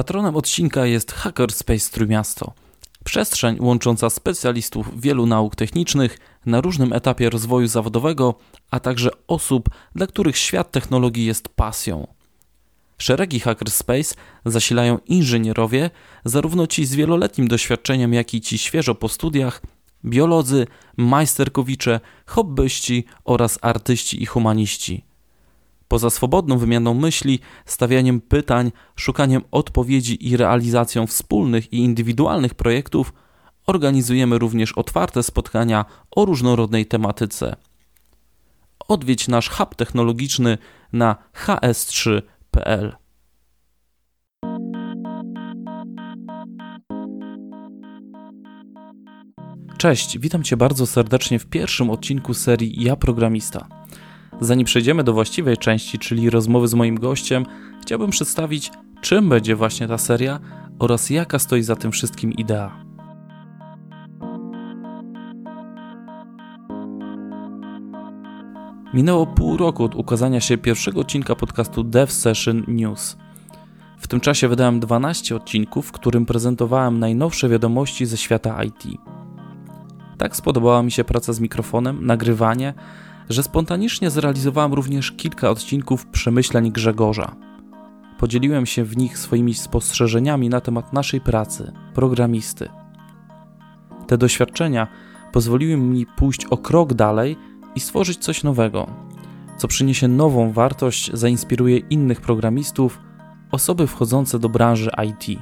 Patronem odcinka jest Hackerspace Trójmiasto. Przestrzeń łącząca specjalistów wielu nauk technicznych na różnym etapie rozwoju zawodowego, a także osób, dla których świat technologii jest pasją. Szeregi Hackerspace zasilają inżynierowie, zarówno ci z wieloletnim doświadczeniem, jak i ci świeżo po studiach, biolodzy, majsterkowicze, hobbyści oraz artyści i humaniści. Poza swobodną wymianą myśli, stawianiem pytań, szukaniem odpowiedzi i realizacją wspólnych i indywidualnych projektów, organizujemy również otwarte spotkania o różnorodnej tematyce. Odwiedź nasz hub technologiczny na hs3.pl. Cześć, witam Cię bardzo serdecznie w pierwszym odcinku serii Ja Programista. Zanim przejdziemy do właściwej części, czyli rozmowy z moim gościem, chciałbym przedstawić, czym będzie właśnie ta seria oraz jaka stoi za tym wszystkim idea. Minęło pół roku od ukazania się pierwszego odcinka podcastu Dev Session News. W tym czasie wydałem 12 odcinków, w którym prezentowałem najnowsze wiadomości ze świata IT. Tak spodobała mi się praca z mikrofonem, nagrywanie, że spontanicznie zrealizowałem również kilka odcinków przemyśleń Grzegorza. Podzieliłem się w nich swoimi spostrzeżeniami na temat naszej pracy, programisty. Te doświadczenia pozwoliły mi pójść o krok dalej i stworzyć coś nowego, co przyniesie nową wartość, zainspiruje innych programistów, osoby wchodzące do branży IT.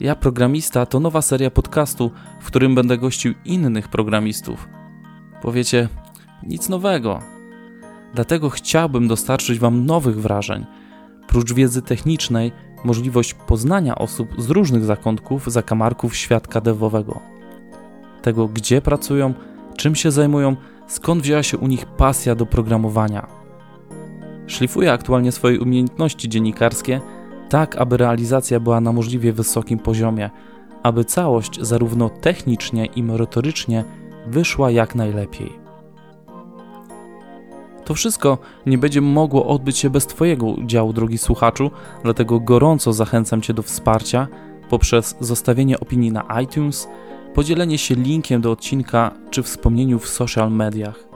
Ja Programista to nowa seria podcastu, w którym będę gościł innych programistów. Powiecie, nic nowego. Dlatego chciałbym dostarczyć Wam nowych wrażeń. Prócz wiedzy technicznej, możliwość poznania osób z różnych zakątków, zakamarków świadka devowego. Tego, gdzie pracują, czym się zajmują, skąd wzięła się u nich pasja do programowania. Szlifuję aktualnie swoje umiejętności dziennikarskie, tak aby realizacja była na możliwie wysokim poziomie, aby całość zarówno technicznie i merytorycznie wyszła jak najlepiej. To wszystko nie będzie mogło odbyć się bez Twojego udziału, drogi słuchaczu, dlatego gorąco zachęcam Cię do wsparcia poprzez zostawienie opinii na iTunes, podzielenie się linkiem do odcinka czy wspomnieniu w social mediach.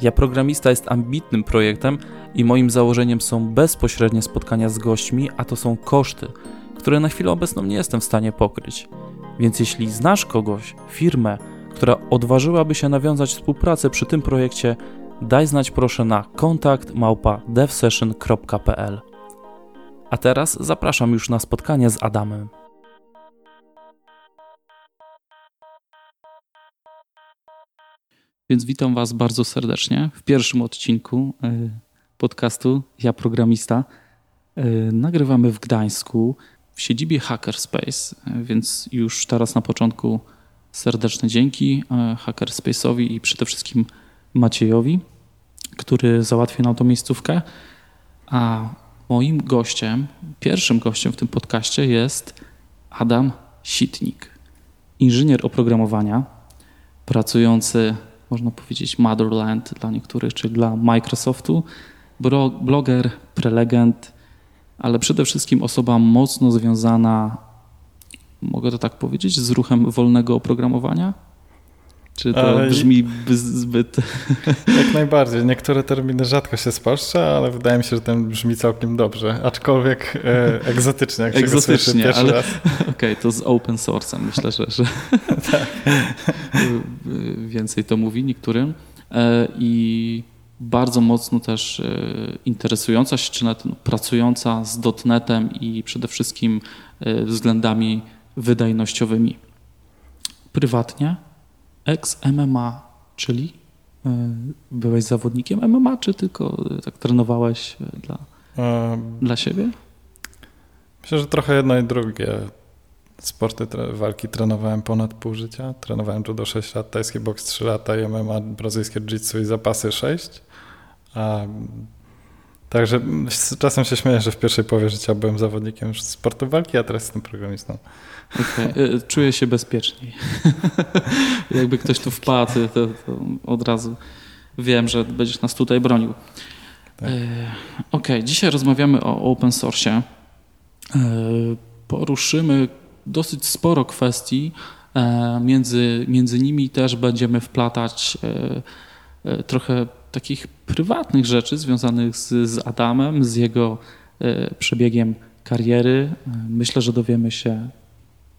Ja Programista jest ambitnym projektem i moim założeniem są bezpośrednie spotkania z gośćmi, a to są koszty, które na chwilę obecną nie jestem w stanie pokryć. Więc jeśli znasz kogoś, firmę, która odważyłaby się nawiązać współpracę przy tym projekcie, daj znać proszę na kontakt devsession.pl. A teraz zapraszam już na spotkanie z Adamem. Więc witam Was bardzo serdecznie w pierwszym odcinku e, podcastu Ja Programista. E, nagrywamy w Gdańsku w siedzibie Hackerspace, e, więc już teraz na początku serdeczne dzięki Hackerspace'owi i przede wszystkim Maciejowi, który załatwił nam tą miejscówkę. A moim gościem, pierwszym gościem w tym podcaście jest Adam Sitnik, inżynier oprogramowania, pracujący, można powiedzieć, Motherland dla niektórych, czyli dla Microsoftu, bloger, prelegent, ale przede wszystkim osoba mocno związana, mogę to tak powiedzieć, z ruchem wolnego oprogramowania czy to brzmi zbyt... Jak najbardziej. Niektóre terminy rzadko się spolszcza, ale wydaje mi się, że ten brzmi całkiem dobrze. Aczkolwiek e, egzotycznie, jak egzotycznie, się go ale... Okej, okay, to z open source'em myślę, że, że tak. więcej to mówi niektórym. E, I bardzo mocno też e, interesująca się, czy nawet no, pracująca z dotnetem i przede wszystkim e, względami wydajnościowymi. Prywatnie ex-MMA, czyli e, byłeś zawodnikiem MMA, czy tylko e, tak trenowałeś e, dla, dla siebie? Myślę, że trochę jedno i drugie. Sporty walki trenowałem ponad pół życia. Trenowałem judo 6 lat, tajski boks 3 lata, MMA, brazylijskie jiu-jitsu i zapasy 6. A, także czasem się śmieję, że w pierwszej połowie życia byłem zawodnikiem sportu walki, a teraz jestem programistą. Okay. Czuję się bezpieczniej. Jakby ktoś tu wpadł, to, to, od razu wiem, że będziesz nas tutaj bronił. Tak. Okej, okay. dzisiaj rozmawiamy o open source. poruszymy dosyć sporo kwestii. Między, między nimi też będziemy wplatać trochę takich prywatnych rzeczy związanych z, z Adamem, z jego przebiegiem kariery. Myślę, że dowiemy się,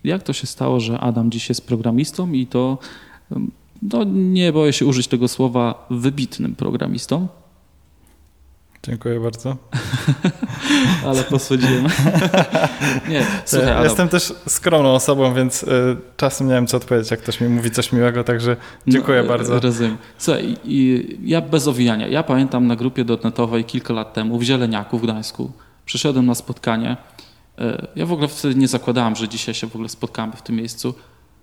jak to się stało, że Adam dziś jest programistą i to, no, nie boję się użyć tego słowa, wybitnym programistą. Dziękuję bardzo. Ale posłodziłem. nie, słuchaj, Adam. Jestem też skromną osobą, więc y, czasem nie wiem, co odpowiedzieć, jak ktoś mi mówi coś miłego, także dziękuję no, bardzo. Rozumiem. Słuchaj, i, ja bez owijania. Ja pamiętam na grupie dotnetowej kilka lat temu w Zieleniaku w Gdańsku. Przyszedłem na spotkanie. Y, ja w ogóle wtedy nie zakładałem, że dzisiaj się w ogóle spotkamy w tym miejscu.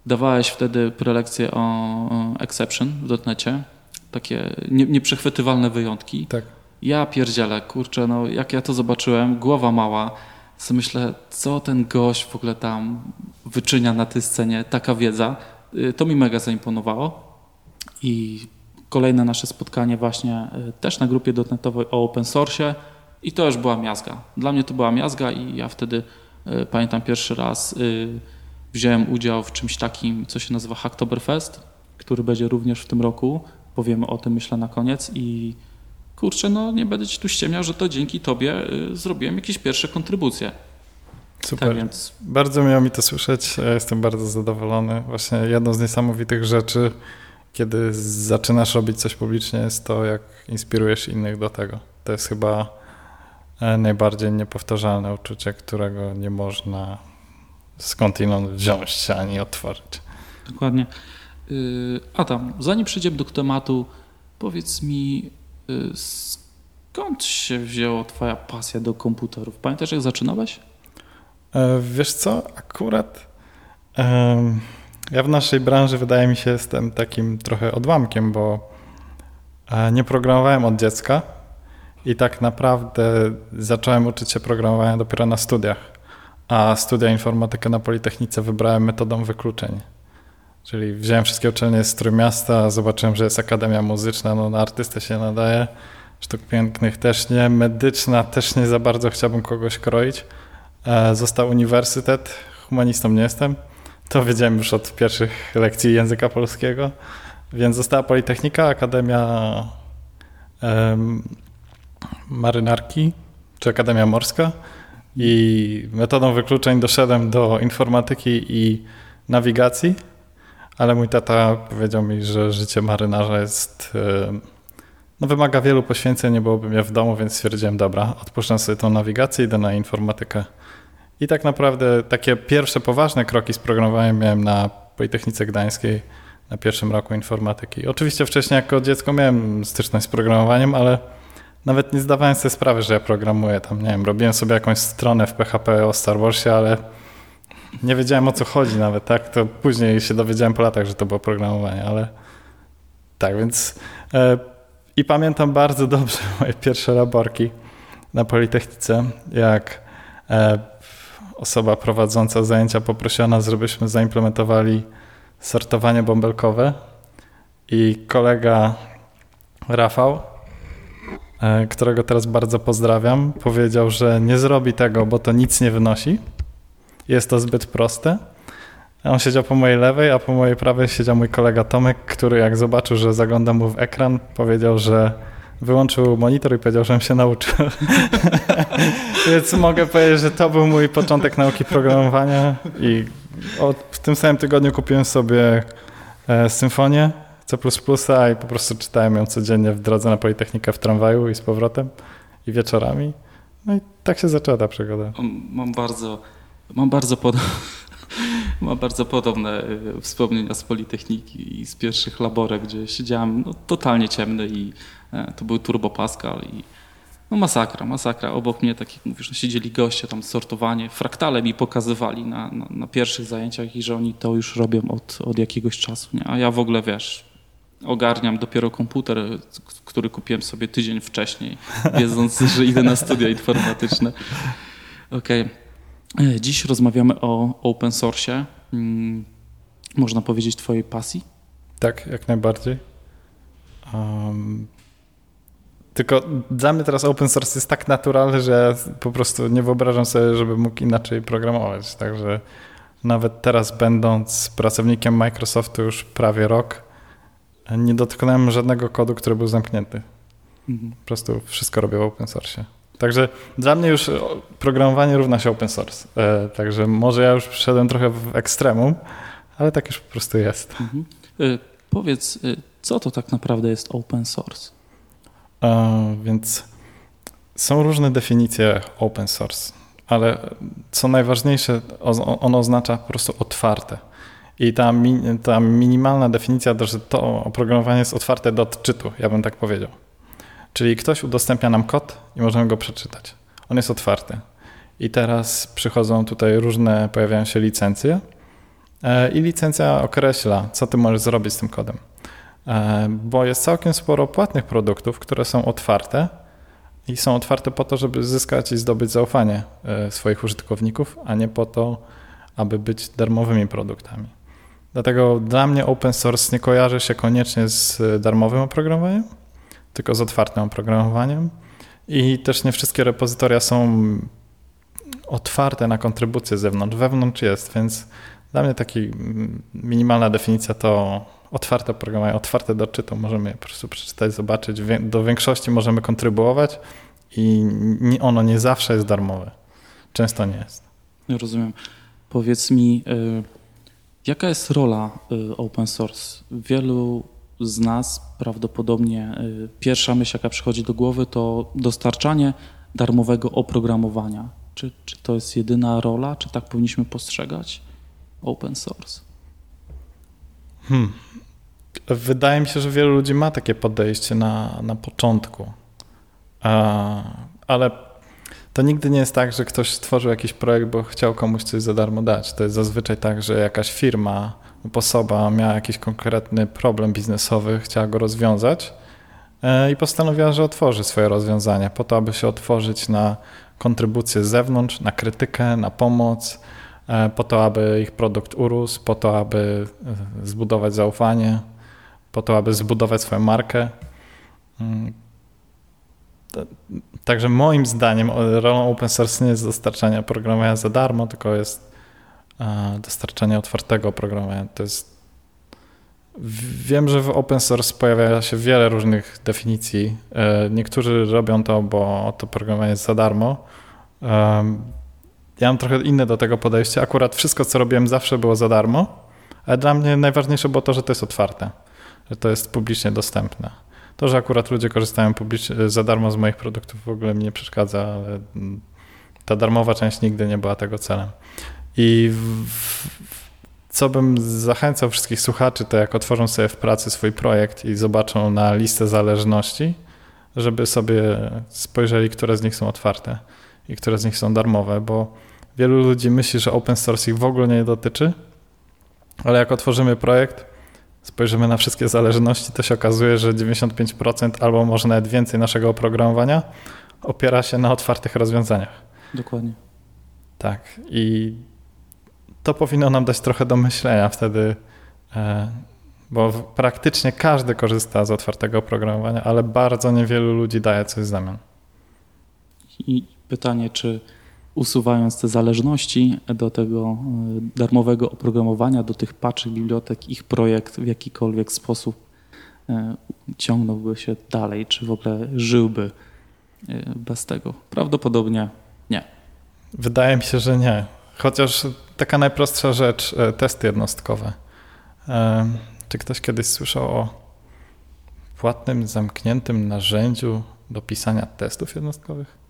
Dawałeś wtedy prelekcję o, exception w dotnecie. Takie nie, nieprzechwytywalne wyjątki. Tak ja pierdzielę, kurczę, no jak ja to zobaczyłem, głowa mała, co myślę, co ten gość w ogóle tam wyczynia na tej scenie, taka wiedza. Y, to mi mega zaimponowało i kolejne nasze spotkanie właśnie y, też na grupie dotnetowej o open source i to już była miazga. Dla mnie to była miazga i ja wtedy y, pamiętam pierwszy raz wziąłem udział w czymś takim, co się nazywa Hacktoberfest, który będzie również w tym roku. Powiemy o tym myślę na koniec i kurczę, no nie będę ci tu ściemniał, że to dzięki tobie y, zrobiłem jakieś pierwsze kontrybucje. Super. Tak więc... Bardzo miło mi to słyszeć. Ja jestem bardzo zadowolony. Właśnie jedną z niesamowitych rzeczy, kiedy zaczynasz robić coś publicznie, jest to, jak inspirujesz innych do tego. To jest chyba e, najbardziej niepowtarzalne uczucie, którego nie można skądinąd wziąć ani otworzyć. Dokładnie. Y, Adam, zanim przejdziemy do tematu, powiedz mi, skąd się wzięła twoja pasja do komputerów? Pamiętasz, jak zaczynałeś? E, wiesz co, akurat ja w naszej branży wydaje mi się jestem takim trochę odłamkiem, bo e, nie programowałem od dziecka i tak naprawdę zacząłem uczyć się programowania dopiero na studiach, a studia informatykę na Politechnice wybrałem metodą wykluczeń. Czyli wziąłem wszystkie uczelnie z Trójmiasta, zobaczyłem, że jest Akademia Muzyczna, no na artystę się nadaje, sztuk pięknych też nie, medyczna też nie za bardzo chciałbym kogoś kroić. E, został uniwersytet, humanistą nie jestem, to wiedziałem już od pierwszych lekcji języka polskiego, więc została Politechnika, Akademia um, Marynarki, czy Akademia Morska. I metodą wykluczeń doszedłem do informatyki i nawigacji ale mój tata powiedział mi, że życie marynarza jest. E, no, wymaga wielu poświęceń, nie byłoby mnie w domu, więc stwierdziłem, dobra, odpuszczam sobie tą nawigację, idę na informatykę. I tak naprawdę takie pierwsze poważne kroki z programowaniem miałem na Politechnice Gdańskiej na pierwszym roku informatyki. Oczywiście wcześniej jako dziecko miałem styczność z programowaniem, ale nawet nie zdawałem sobie sprawy, że ja programuję. Tam, nie wiem, robiłem sobie jakąś stronę w PHP o Star Warsie, ale nie wiedziałem o co chodzi nawet, tak? To później się dowiedziałem po latach, że to było programowanie, ale tak, więc e, i pamiętam bardzo dobrze moje pierwsze laborki na Politechnice, jak e, osoba prowadząca zajęcia poprosiła nas, żebyśmy zaimplementowali sortowanie bąbelkowe i kolega Rafał, e, którego teraz bardzo pozdrawiam, powiedział, że nie zrobi tego, bo to nic nie wynosi jest to zbyt proste. On siedział po mojej lewej, a po mojej prawej siedział mój kolega Tomek, który jak zobaczył, że zaglądam mu w ekran, powiedział, że wyłączył monitor i powiedział, żebym się nauczył. Więc mogę powiedzieć, że to był mój początek nauki programowania i od, w tym samym tygodniu kupiłem sobie e, symfonię C++ i po prostu czytałem ją codziennie w drodze na Politechnikę w tramwaju i z powrotem i wieczorami. No i tak się zaczęła ta przygoda. Mam bardzo Mam bardzo, pod... Mam bardzo podobne e, wspomnienia z Politechniki i z pierwszych laborek, gdzie siedziałem no, totalnie ciemny i e, to był Turbo Pascal i no masakra, masakra. Obok mnie, tak jak mówisz, no, siedzieli goście, tam sortowanie, fraktale mi pokazywali na, na, na, pierwszych zajęciach i że oni to już robią od, od jakiegoś czasu, nie? a ja w ogóle, wiesz, ogarniam dopiero komputer, który kupiłem sobie tydzień wcześniej, wiedząc, że idę na studia informatyczne. Okej. Okay. E, dziś rozmawiamy o open source. Mm, można powiedzieć Twojej pasji? Tak, jak najbardziej. Um, Tylko dla mnie teraz open source jest tak naturalny, że po prostu nie wyobrażam sobie, żeby mógł inaczej programować. Także nawet teraz będąc pracownikiem Microsoftu już prawie rok, nie dotknąłem żadnego kodu, który był zamknięty. Mhm. Po prostu wszystko robię w open source. Także dla mnie już programowanie równa się open source. E, także może ja już przyszedłem trochę w ekstremum, ale tak już po prostu jest. Mhm. E, powiedz, e, co to tak naprawdę jest open source? E, więc są różne definicje open source, ale co najważniejsze, ono oznacza po prostu otwarte. I ta, ta minimalna definicja, że to oprogramowanie jest otwarte do odczytu, ja bym tak powiedział. Czyli ktoś udostępnia nam kod i możemy go przeczytać. On jest otwarty. I teraz przychodzą tutaj różne, pojawiają się licencje e, i licencja określa, co ty możesz zrobić z tym kodem. E, bo jest całkiem sporo płatnych produktów, które są otwarte i są otwarte po to, żeby zyskać i zdobyć zaufanie e, swoich użytkowników, a nie po to, aby być darmowymi produktami. Dlatego dla mnie open source nie kojarzy się koniecznie z darmowym oprogramowaniem, tylko z otwartym oprogramowaniem. I też nie wszystkie repozytoria są otwarte na kontrybucje z zewnątrz. Wewnątrz jest, więc dla mnie taka minimalna definicja to otwarte oprogramowanie, otwarte do czytu. Możemy po prostu przeczytać, zobaczyć. Do większości możemy kontrybuować i ono nie zawsze jest darmowe. Często nie jest. Rozumiem. Powiedz mi, y, jaka jest rola y, open source? Wielu z nas prawdopodobnie y, pierwsza myśl, jaka przychodzi do głowy, to dostarczanie darmowego oprogramowania. Czy, czy to jest jedyna rola? Czy tak powinniśmy postrzegać open source? Hmm. Wydaje mi się, że wielu ludzi ma takie podejście na, na początku. ale to nigdy nie jest tak, że ktoś stworzył jakiś projekt, bo chciał komuś coś za darmo dać. To jest zazwyczaj tak, że jakaś firma osoba miała jakiś konkretny problem biznesowy, chciała go rozwiązać e, i postanowiła, że otworzy swoje rozwiązanie po to, aby się otworzyć na kontrybucję z zewnątrz, na krytykę, na pomoc, e, po to, aby ich produkt urósł, po to, aby e, zbudować zaufanie, po to, aby zbudować swoją markę. Mm. Także moim zdaniem rolą open source nie jest dostarczanie oprogramowania za darmo, tylko jest dostarczania otwartego oprogramowania. To jest Wiem, że w open source pojawia się wiele różnych definicji. E, niektórzy robią to, bo to programowanie jest za darmo. Ja mam trochę inne do tego podejście. Akurat wszystko, co robiłem zawsze było za darmo, ale dla mnie najważniejsze było to, że to jest otwarte, że to jest publicznie dostępne. To, że akurat ludzie korzystają za darmo z moich produktów w ogóle mi nie przeszkadza, ale ta darmowa część nigdy nie była tego celem. I w, co bym zachęcał wszystkich słuchaczy, to jak otworzą sobie w pracy swój projekt i zobaczą na listę zależności, żeby sobie spojrzeli, które z nich są otwarte i które z nich są darmowe, bo wielu ludzi myśli, że open source ich w ogóle nie dotyczy, ale jak otworzymy projekt, spojrzymy na wszystkie zależności, to się okazuje, że 95% albo może nawet więcej naszego oprogramowania opiera się na otwartych rozwiązaniach. Dokładnie. Tak. I to powinno nam dać trochę do myślenia wtedy, e, bo praktycznie każdy korzysta z otwartego oprogramowania, ale bardzo niewielu ludzi daje coś w zamian. I pytanie, czy usuwając te zależności do tego e, darmowego oprogramowania, do tych paczy bibliotek, ich projekt w jakikolwiek sposób e, ciągnąłby się dalej, czy w ogóle żyłby bez tego? Prawdopodobnie nie. Wydaje mi się, że nie. Chociaż taka najprostsza rzecz, e, testy jednostkowe. E, czy ktoś kiedyś słyszał o płatnym, zamkniętym narzędziu do pisania testów jednostkowych?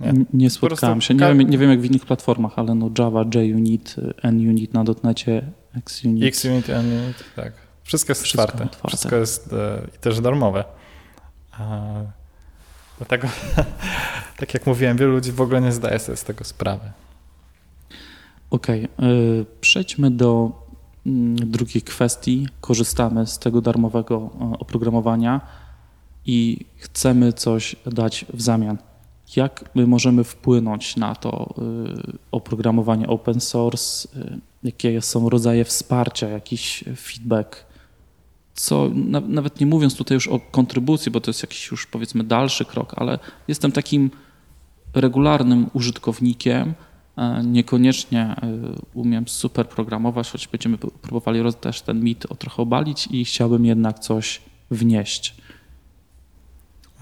Nie, nie spotkałem się. Nie wiem, nie wiem jak w innych platformach, ale no Java, JUnit, NUnit na dotnecie, XUnit. XUnit, NUnit, tak. Wszystko jest Wszystko otwarte. otwarte. Wszystko jest e, i też darmowe. Dlatego, tak jak mówiłem, wielu ludzi w ogóle nie zdaje sobie z tego sprawy. Okej, okay. przejdźmy do mm, drugiej kwestii. Korzystamy z tego darmowego e, oprogramowania i chcemy coś dać w zamian. Jak my możemy wpłynąć na to e, oprogramowanie open source? E, jakie są rodzaje wsparcia, jakiś feedback? co nawet nie mówiąc tutaj już o kontrybucji, bo to jest jakiś już powiedzmy dalszy krok, ale jestem takim regularnym użytkownikiem. E, niekoniecznie e, umiem super programować, choć będziemy próbowali też ten mit o trochę obalić i chciałbym jednak coś wnieść.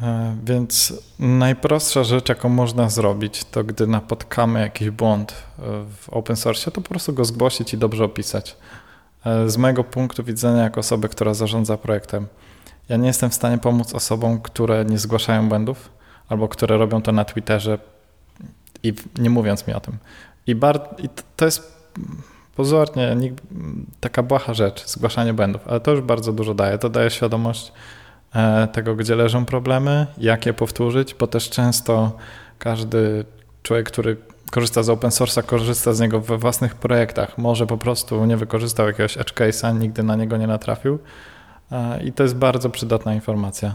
E, więc najprostsza rzecz, jaką można zrobić, to gdy napotkamy jakiś błąd w open source, to po prostu go zgłosić i dobrze opisać. Z mojego punktu widzenia, jako osoby, która zarządza projektem, ja nie jestem w stanie pomóc osobom, które nie zgłaszają błędów albo które robią to na Twitterze i nie mówiąc mi o tym. I, bar- i to jest pozornie taka błaha rzecz, zgłaszanie błędów, ale to już bardzo dużo daje. To daje świadomość e, tego, gdzie leżą problemy, jak je powtórzyć, bo też często każdy człowiek, który korzysta z open source'a, korzysta z niego we własnych projektach. Może po prostu nie wykorzystał jakiegoś edge case'a, nigdy na niego nie natrafił. E, I to jest bardzo przydatna informacja.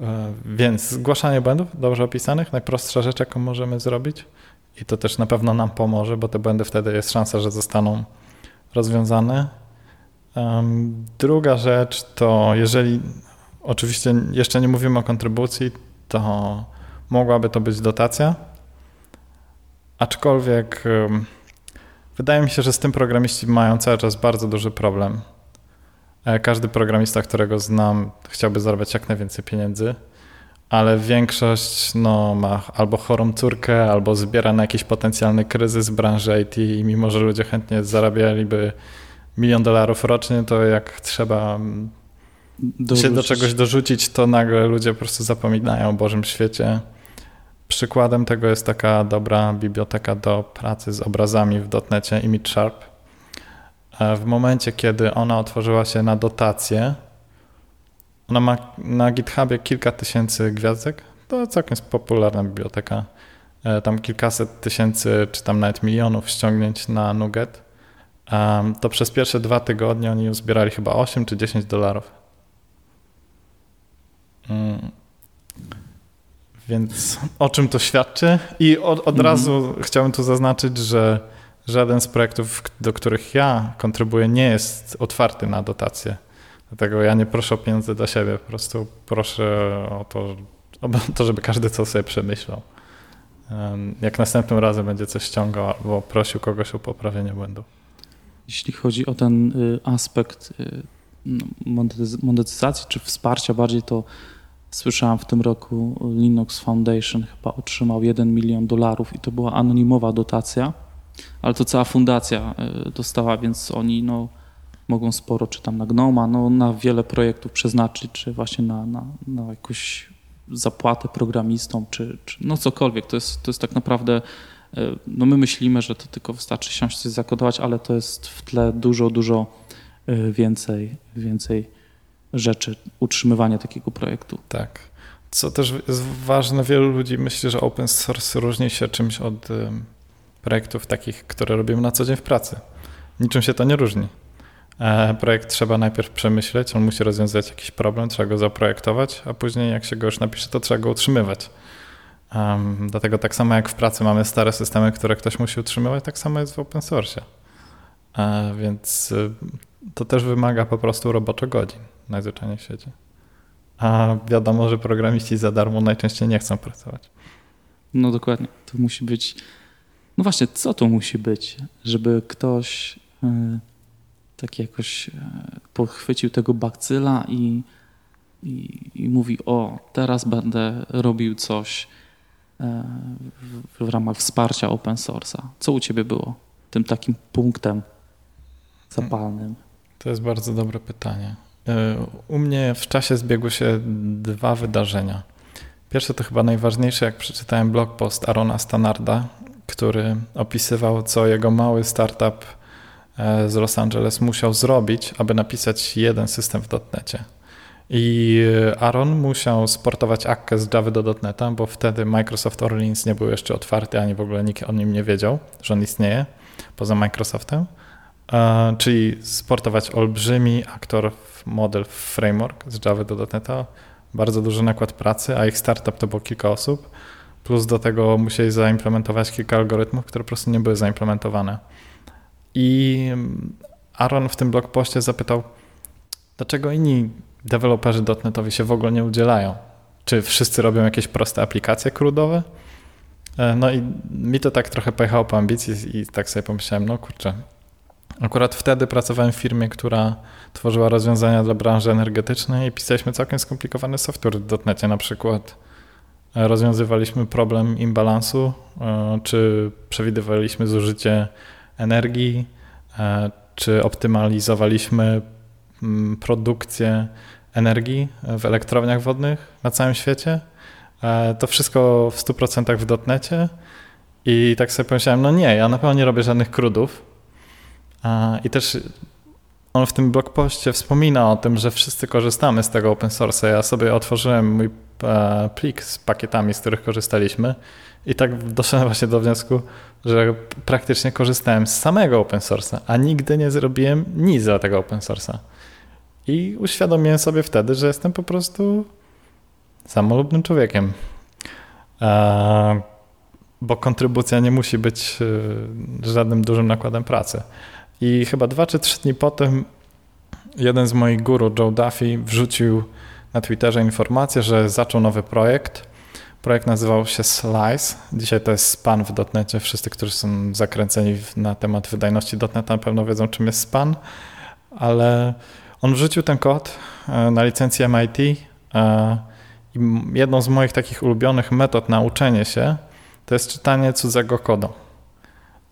E, więc zgłaszanie błędów dobrze opisanych, najprostsza rzecz, jaką możemy zrobić. I to też na pewno nam pomoże, bo te błędy wtedy jest szansa, że zostaną rozwiązane. Druga rzecz to, jeżeli oczywiście jeszcze nie mówimy o kontrybucji, to mogłaby to być dotacja. Aczkolwiek wydaje mi się, że z tym programiści mają cały czas bardzo duży problem. E, każdy programista, którego znam, chciałby zarabiać jak najwięcej pieniędzy, ale większość no, ma albo chorą córkę, albo zbiera na jakiś potencjalny kryzys w branży IT i mimo, że ludzie chętnie zarabialiby milion dolarów rocznie, to jak trzeba Dorzucić. się do czegoś dorzucić, to nagle ludzie po prostu zapominają o Bożym świecie Przykładem tego jest taka dobra biblioteka do pracy z obrazami w dotnecie Image Sharp. E, w momencie, kiedy ona otworzyła się na dotację, ona ma na GitHubie kilka tysięcy gwiazdek. To całkiem popularna biblioteka. E, tam kilkaset tysięcy, czy tam nawet milionów ściągnięć na Nuget. To przez pierwsze dwa tygodnie oni zbierali chyba 8 czy 10 dolarów. Mm. Więc o czym to świadczy? I od, od mhm. razu chciałbym tu zaznaczyć, że żaden z projektów, do których ja kontrybuję, nie jest otwarty na dotacje. Dlatego ja nie proszę o pieniądze dla siebie, po prostu proszę o to, o to żeby każdy co sobie przemyślał. Jak następnym razem będzie coś ściągał albo prosił kogoś o poprawienie błędu. Jeśli chodzi o ten y, aspekt y, no, monetyzacji czy wsparcia bardziej, to Słyszałam w tym roku Linux Foundation chyba otrzymał 1 milion dolarów i to była anonimowa dotacja, ale to cała fundacja e, dostała, więc oni no, mogą sporo, czy tam na Gnoma, no, na wiele projektów przeznaczyć, czy właśnie na, na, na jakąś zapłatę programistom, czy, czy no cokolwiek. To jest, to jest tak naprawdę, e, no my myślimy, że to tylko wystarczy siąść coś zakodować, ale to jest w tle dużo, dużo e, więcej, więcej rzeczy utrzymywania takiego projektu. Tak. Co też jest ważne, wielu ludzi myśli, że open source różni się czymś od projektów takich, które robimy na co dzień w pracy. Niczym się to nie różni. E, projekt trzeba najpierw przemyśleć, on musi rozwiązać jakiś problem, trzeba go zaprojektować, a później jak się go już napisze, to trzeba go utrzymywać. Um, dlatego tak samo jak w pracy mamy stare systemy, które ktoś musi utrzymywać, tak samo jest w open source. E, więc y, to też wymaga po prostu roboczo godzin najzwyczajniej w świecie. A wiadomo, że programiści za darmo najczęściej nie chcą pracować. No dokładnie. To musi być. No właśnie, co to musi być, żeby ktoś yy, tak jakoś yy, pochwycił tego bakcyla i, i, i, mówi: O, teraz będę robił coś yy, w, w, ramach wsparcia open source'a. Co u ciebie było tym takim punktem zapalnym? To jest bardzo dobre pytanie. E, u mnie w czasie zbiegły się dwa wydarzenia. Pierwsze to chyba najważniejsze, jak przeczytałem blog post Arona Stanarda, który opisywał, co jego mały startup e, z Los Angeles musiał zrobić, aby napisać jeden system w dotnecie. I Aaron musiał sportować Akkę z Java do .NETA, bo wtedy Microsoft Orleans nie był jeszcze otwarty, ani w ogóle nikt o nim nie wiedział, że on istnieje poza Microsoftem. E, czyli sportować olbrzymi aktor model framework z Java do .NETA, bardzo duży nakład pracy, a ich startup to było kilka osób, plus do tego musieli zaimplementować kilka algorytmów, które po prostu nie były zaimplementowane. I Aaron w tym blogpoście zapytał, dlaczego inni deweloperzy dotnetowi się w ogóle nie udzielają? Czy wszyscy robią jakieś proste aplikacje krudowe? E, no i mi to tak trochę pojechało po ambicji i tak sobie pomyślałem, no kurczę, akurat wtedy pracowałem w firmie, która tworzyła rozwiązania dla branży energetycznej i pisaliśmy całkiem skomplikowany software w dotnecie na przykład rozwiązywaliśmy problem imbalansu, e, czy przewidywaliśmy zużycie energii, e, czy optymalizowaliśmy mm, produkcję energii w elektrowniach wodnych na całym świecie. E, to wszystko w 100% w dotnecie. I tak sobie pomyślałem, no nie, ja na pewno nie robię żadnych krudów. I też on w tym blogpoście wspomina o tym, że wszyscy korzystamy z tego open source. Ja sobie otworzyłem mój E, plik z pakietami, z których korzystaliśmy. I tak doszedłem właśnie do wniosku, że praktycznie korzystałem z samego open source'a, a nigdy nie zrobiłem nic dla tego open source'a. I uświadomiłem sobie wtedy, że jestem po prostu samolubnym człowiekiem. E, bo kontrybucja nie musi być e, żadnym dużym nakładem pracy. I chyba dwa czy trzy dni potem jeden z moich guru, Joe Duffy, wrzucił na Twitterze informację, że zaczął nowy projekt. Projekt nazywał się Slice. Dzisiaj to jest SPAN w dotnecie. Wszyscy, którzy są zakręceni na temat wydajności dotneta na pewno wiedzą, czym jest SPAN, ale on wrzucił ten kod e, na licencję MIT e, i jedną z moich takich ulubionych metod na uczenie się to jest czytanie cudzego kodu.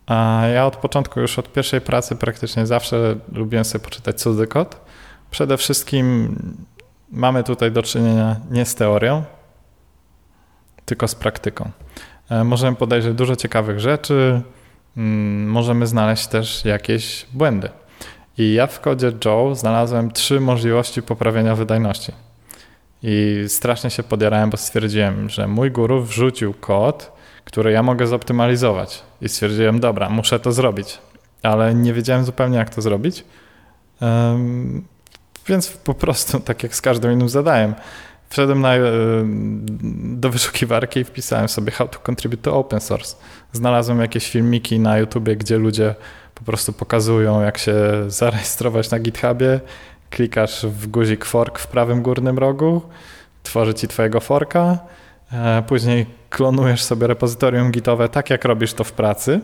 A ja od początku, już od pierwszej pracy praktycznie zawsze lubiłem sobie poczytać cudzy kod. Przede wszystkim mamy tutaj do czynienia nie z teorią, tylko z praktyką. E, możemy podejrzeć dużo ciekawych rzeczy, mm, możemy znaleźć też jakieś błędy. I ja w kodzie Joe znalazłem trzy możliwości poprawienia wydajności. I strasznie się podjarałem, bo stwierdziłem, że mój guru wrzucił kod, który ja mogę zoptymalizować. I stwierdziłem, dobra, muszę to zrobić. Ale nie wiedziałem zupełnie, jak to zrobić. Więc po prostu, tak jak z każdym innym zadaniem, wszedłem na, do wyszukiwarki i wpisałem sobie how to contribute to open source. Znalazłem jakieś filmiki na YouTubie, gdzie ludzie po prostu pokazują, jak się zarejestrować na GitHubie. Klikasz w guzik fork w prawym górnym rogu, tworzy ci twojego forka, e, później klonujesz sobie repozytorium gitowe tak, jak robisz to w pracy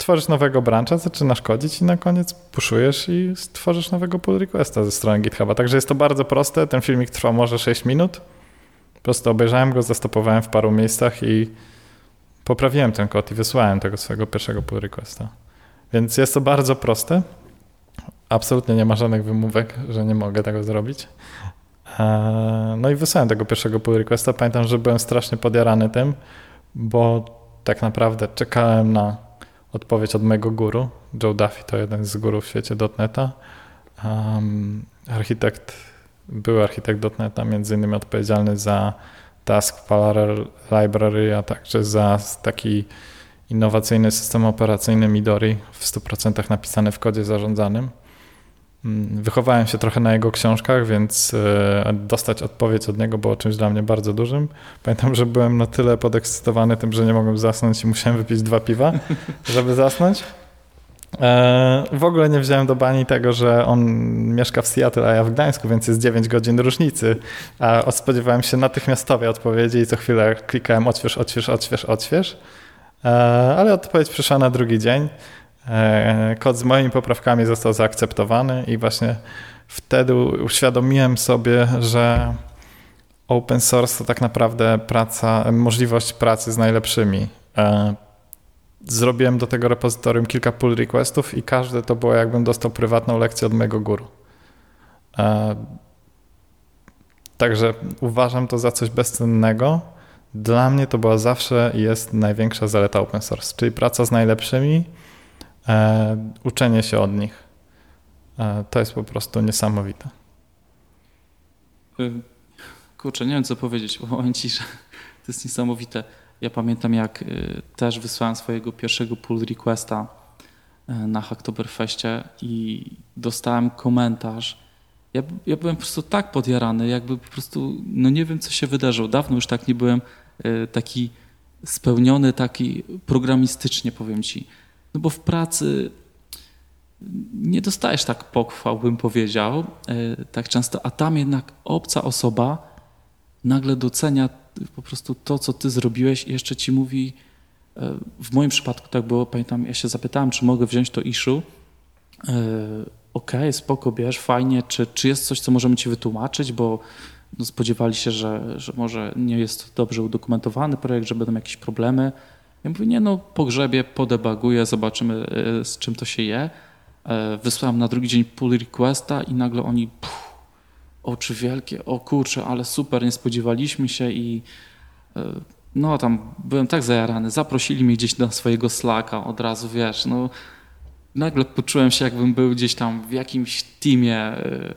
tworzysz nowego brancha, zaczynasz kodzić i na koniec puszujesz i stworzysz nowego pull requesta ze strony GitHuba. Także jest to bardzo proste. Ten filmik trwa może 6 minut. Po prostu obejrzałem go, zastopowałem w paru miejscach i poprawiłem ten kod i wysłałem tego swojego pierwszego pull requesta. Więc jest to bardzo proste. Absolutnie nie ma żadnych wymówek, że nie mogę tego zrobić. E, no i wysłałem tego pierwszego pull requesta. Pamiętam, że byłem strasznie podjarany tym, bo tak naprawdę czekałem na odpowiedź od mojego guru. Joe Duffy to jeden z gurów w świecie. Um, architekt, były architekt .NETA, między innymi odpowiedzialny za Task Parallel Library, a także za taki innowacyjny system operacyjny Midori w 100% napisany w kodzie zarządzanym. Mm, wychowałem się trochę na jego książkach, więc e, dostać odpowiedź od niego było czymś dla mnie bardzo dużym. Pamiętam, że byłem na tyle podekscytowany tym, że nie mogłem zasnąć i musiałem wypić dwa piwa, żeby zasnąć. E, w ogóle nie wziąłem do bani tego, że on mieszka w Seattle, a ja w Gdańsku, więc jest 9 godzin różnicy. A spodziewałem się natychmiastowej odpowiedzi i co chwilę klikałem odśwież, odśwież, odśwież, odśwież. E, ale odpowiedź przyszła na drugi dzień. E, kod z moimi poprawkami został zaakceptowany i właśnie wtedy uświadomiłem sobie, że open source to tak naprawdę praca, możliwość pracy z najlepszymi. E, zrobiłem do tego repozytorium kilka pull requestów i każdy to było jakbym dostał prywatną lekcję od mojego guru. E, także uważam to za coś bezcennego. Dla mnie to była zawsze i jest największa zaleta open source, czyli praca z najlepszymi, uczenie się od nich. E, to jest po prostu niesamowite. Y, kurczę, nie wiem co powiedzieć, bo powiem Ci, że to jest niesamowite. Ja pamiętam jak też wysłałem swojego pierwszego pull requesta na Hacktoberfeście i dostałem komentarz. Ja, ja byłem po prostu tak podjarany, jakby po prostu, no nie wiem co się wydarzyło. Dawno już tak nie byłem taki spełniony, taki programistycznie powiem Ci no bo w pracy nie dostajesz tak pochwał, bym powiedział, e, tak często, a tam jednak obca osoba nagle docenia po prostu to, co ty zrobiłeś i jeszcze ci mówi, e, w moim przypadku tak było, pamiętam, ja się zapytałem, czy mogę wziąć to issue, e, okej, okay, spoko, bierz, fajnie, czy, czy jest coś, co możemy ci wytłumaczyć, bo no, spodziewali się, że, że może nie jest dobrze udokumentowany projekt, że będą jakieś problemy. Ja mówię, nie no, pogrzebie, podebaguję, zobaczymy z czym to się je. E, wysłałem na drugi dzień pull requesta i nagle oni pff, oczy wielkie, o kurczę, ale super, nie spodziewaliśmy się i e, no tam byłem tak zajarany, zaprosili mnie gdzieś na swojego slacka od razu, wiesz, no nagle poczułem się jakbym był gdzieś tam w jakimś teamie e,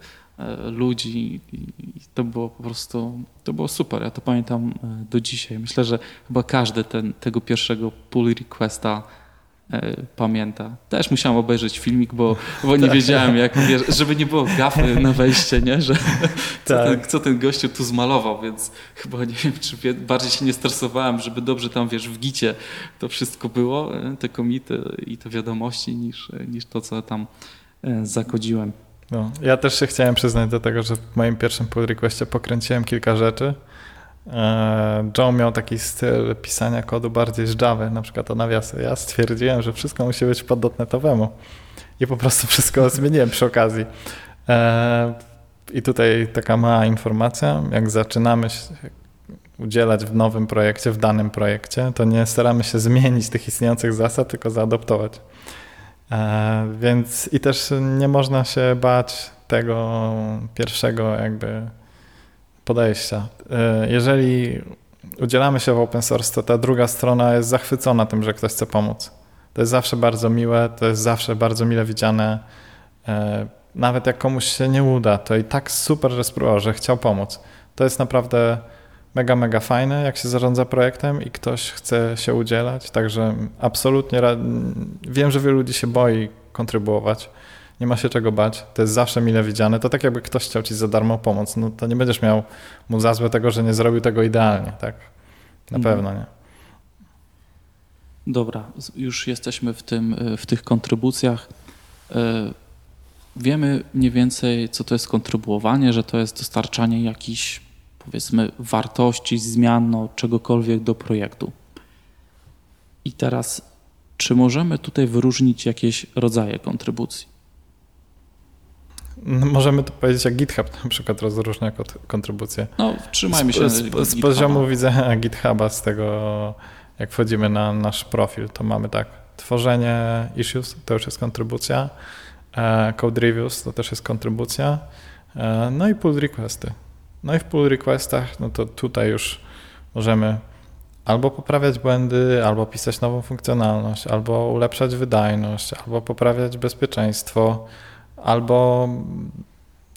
ludzi i to było po prostu, to było super, ja to pamiętam do dzisiaj. Myślę, że chyba każdy ten, tego pierwszego pull requesta E, pamięta. Też musiałem obejrzeć filmik, bo, bo nie tak. wiedziałem, jak, żeby nie było gafy na wejście, nie? że co, tak. ten, co ten gościu tu zmalował, więc chyba nie wiem, czy bardziej się nie stresowałem, żeby dobrze tam, wiesz, w gicie to wszystko było, e, te komity i te wiadomości, niż, niż to, co tam e, zakodziłem. No, ja też się chciałem przyznać do tego, że w moim pierwszym pull requestie pokręciłem kilka rzeczy, E, Joe miał taki styl pisania kodu bardziej z Java, na przykład o nawiasy. Ja stwierdziłem, że wszystko musi być pod dotnetowemu i po prostu wszystko zmieniłem przy okazji. E, I tutaj taka mała informacja, jak zaczynamy udzielać w nowym projekcie, w danym projekcie, to nie staramy się zmienić tych istniejących zasad, tylko zaadoptować. E, więc i też nie można się bać tego pierwszego jakby podejścia. E, jeżeli udzielamy się w open source, to ta druga strona jest zachwycona tym, że ktoś chce pomóc. To jest zawsze bardzo miłe, to jest zawsze bardzo mile widziane. E, nawet jak komuś się nie uda, to i tak super, że spróbował, że chciał pomóc. To jest naprawdę mega, mega fajne, jak się zarządza projektem i ktoś chce się udzielać. Także absolutnie wiem, że wielu ludzi się boi kontrybuować nie ma się czego bać, to jest zawsze mile widziane. To tak jakby ktoś chciał ci za darmo pomóc, no to nie będziesz miał mu za złe tego, że nie zrobił tego idealnie, tak? Na mhm. pewno nie. Dobra, już jesteśmy w, tym, e, w tych kontrybucjach. E, wiemy mniej więcej, co to jest kontrybuowanie, że to jest dostarczanie jakichś, powiedzmy, wartości, zmian, no, czegokolwiek do projektu. I teraz, czy możemy tutaj wyróżnić jakieś rodzaje kontrybucji? No, możemy to powiedzieć jak GitHub na przykład rozróżnia kontrybucje. No, trzymajmy się z, z, z poziomu widzenia GitHuba, z tego jak wchodzimy na nasz profil, to mamy tak, tworzenie issues to już jest kontrybucja, e, code reviews to też jest kontrybucja, e, no i pull requesty. No i w pull requestach, no to tutaj już możemy albo poprawiać błędy, albo pisać nową funkcjonalność, albo ulepszać wydajność, albo poprawiać bezpieczeństwo, albo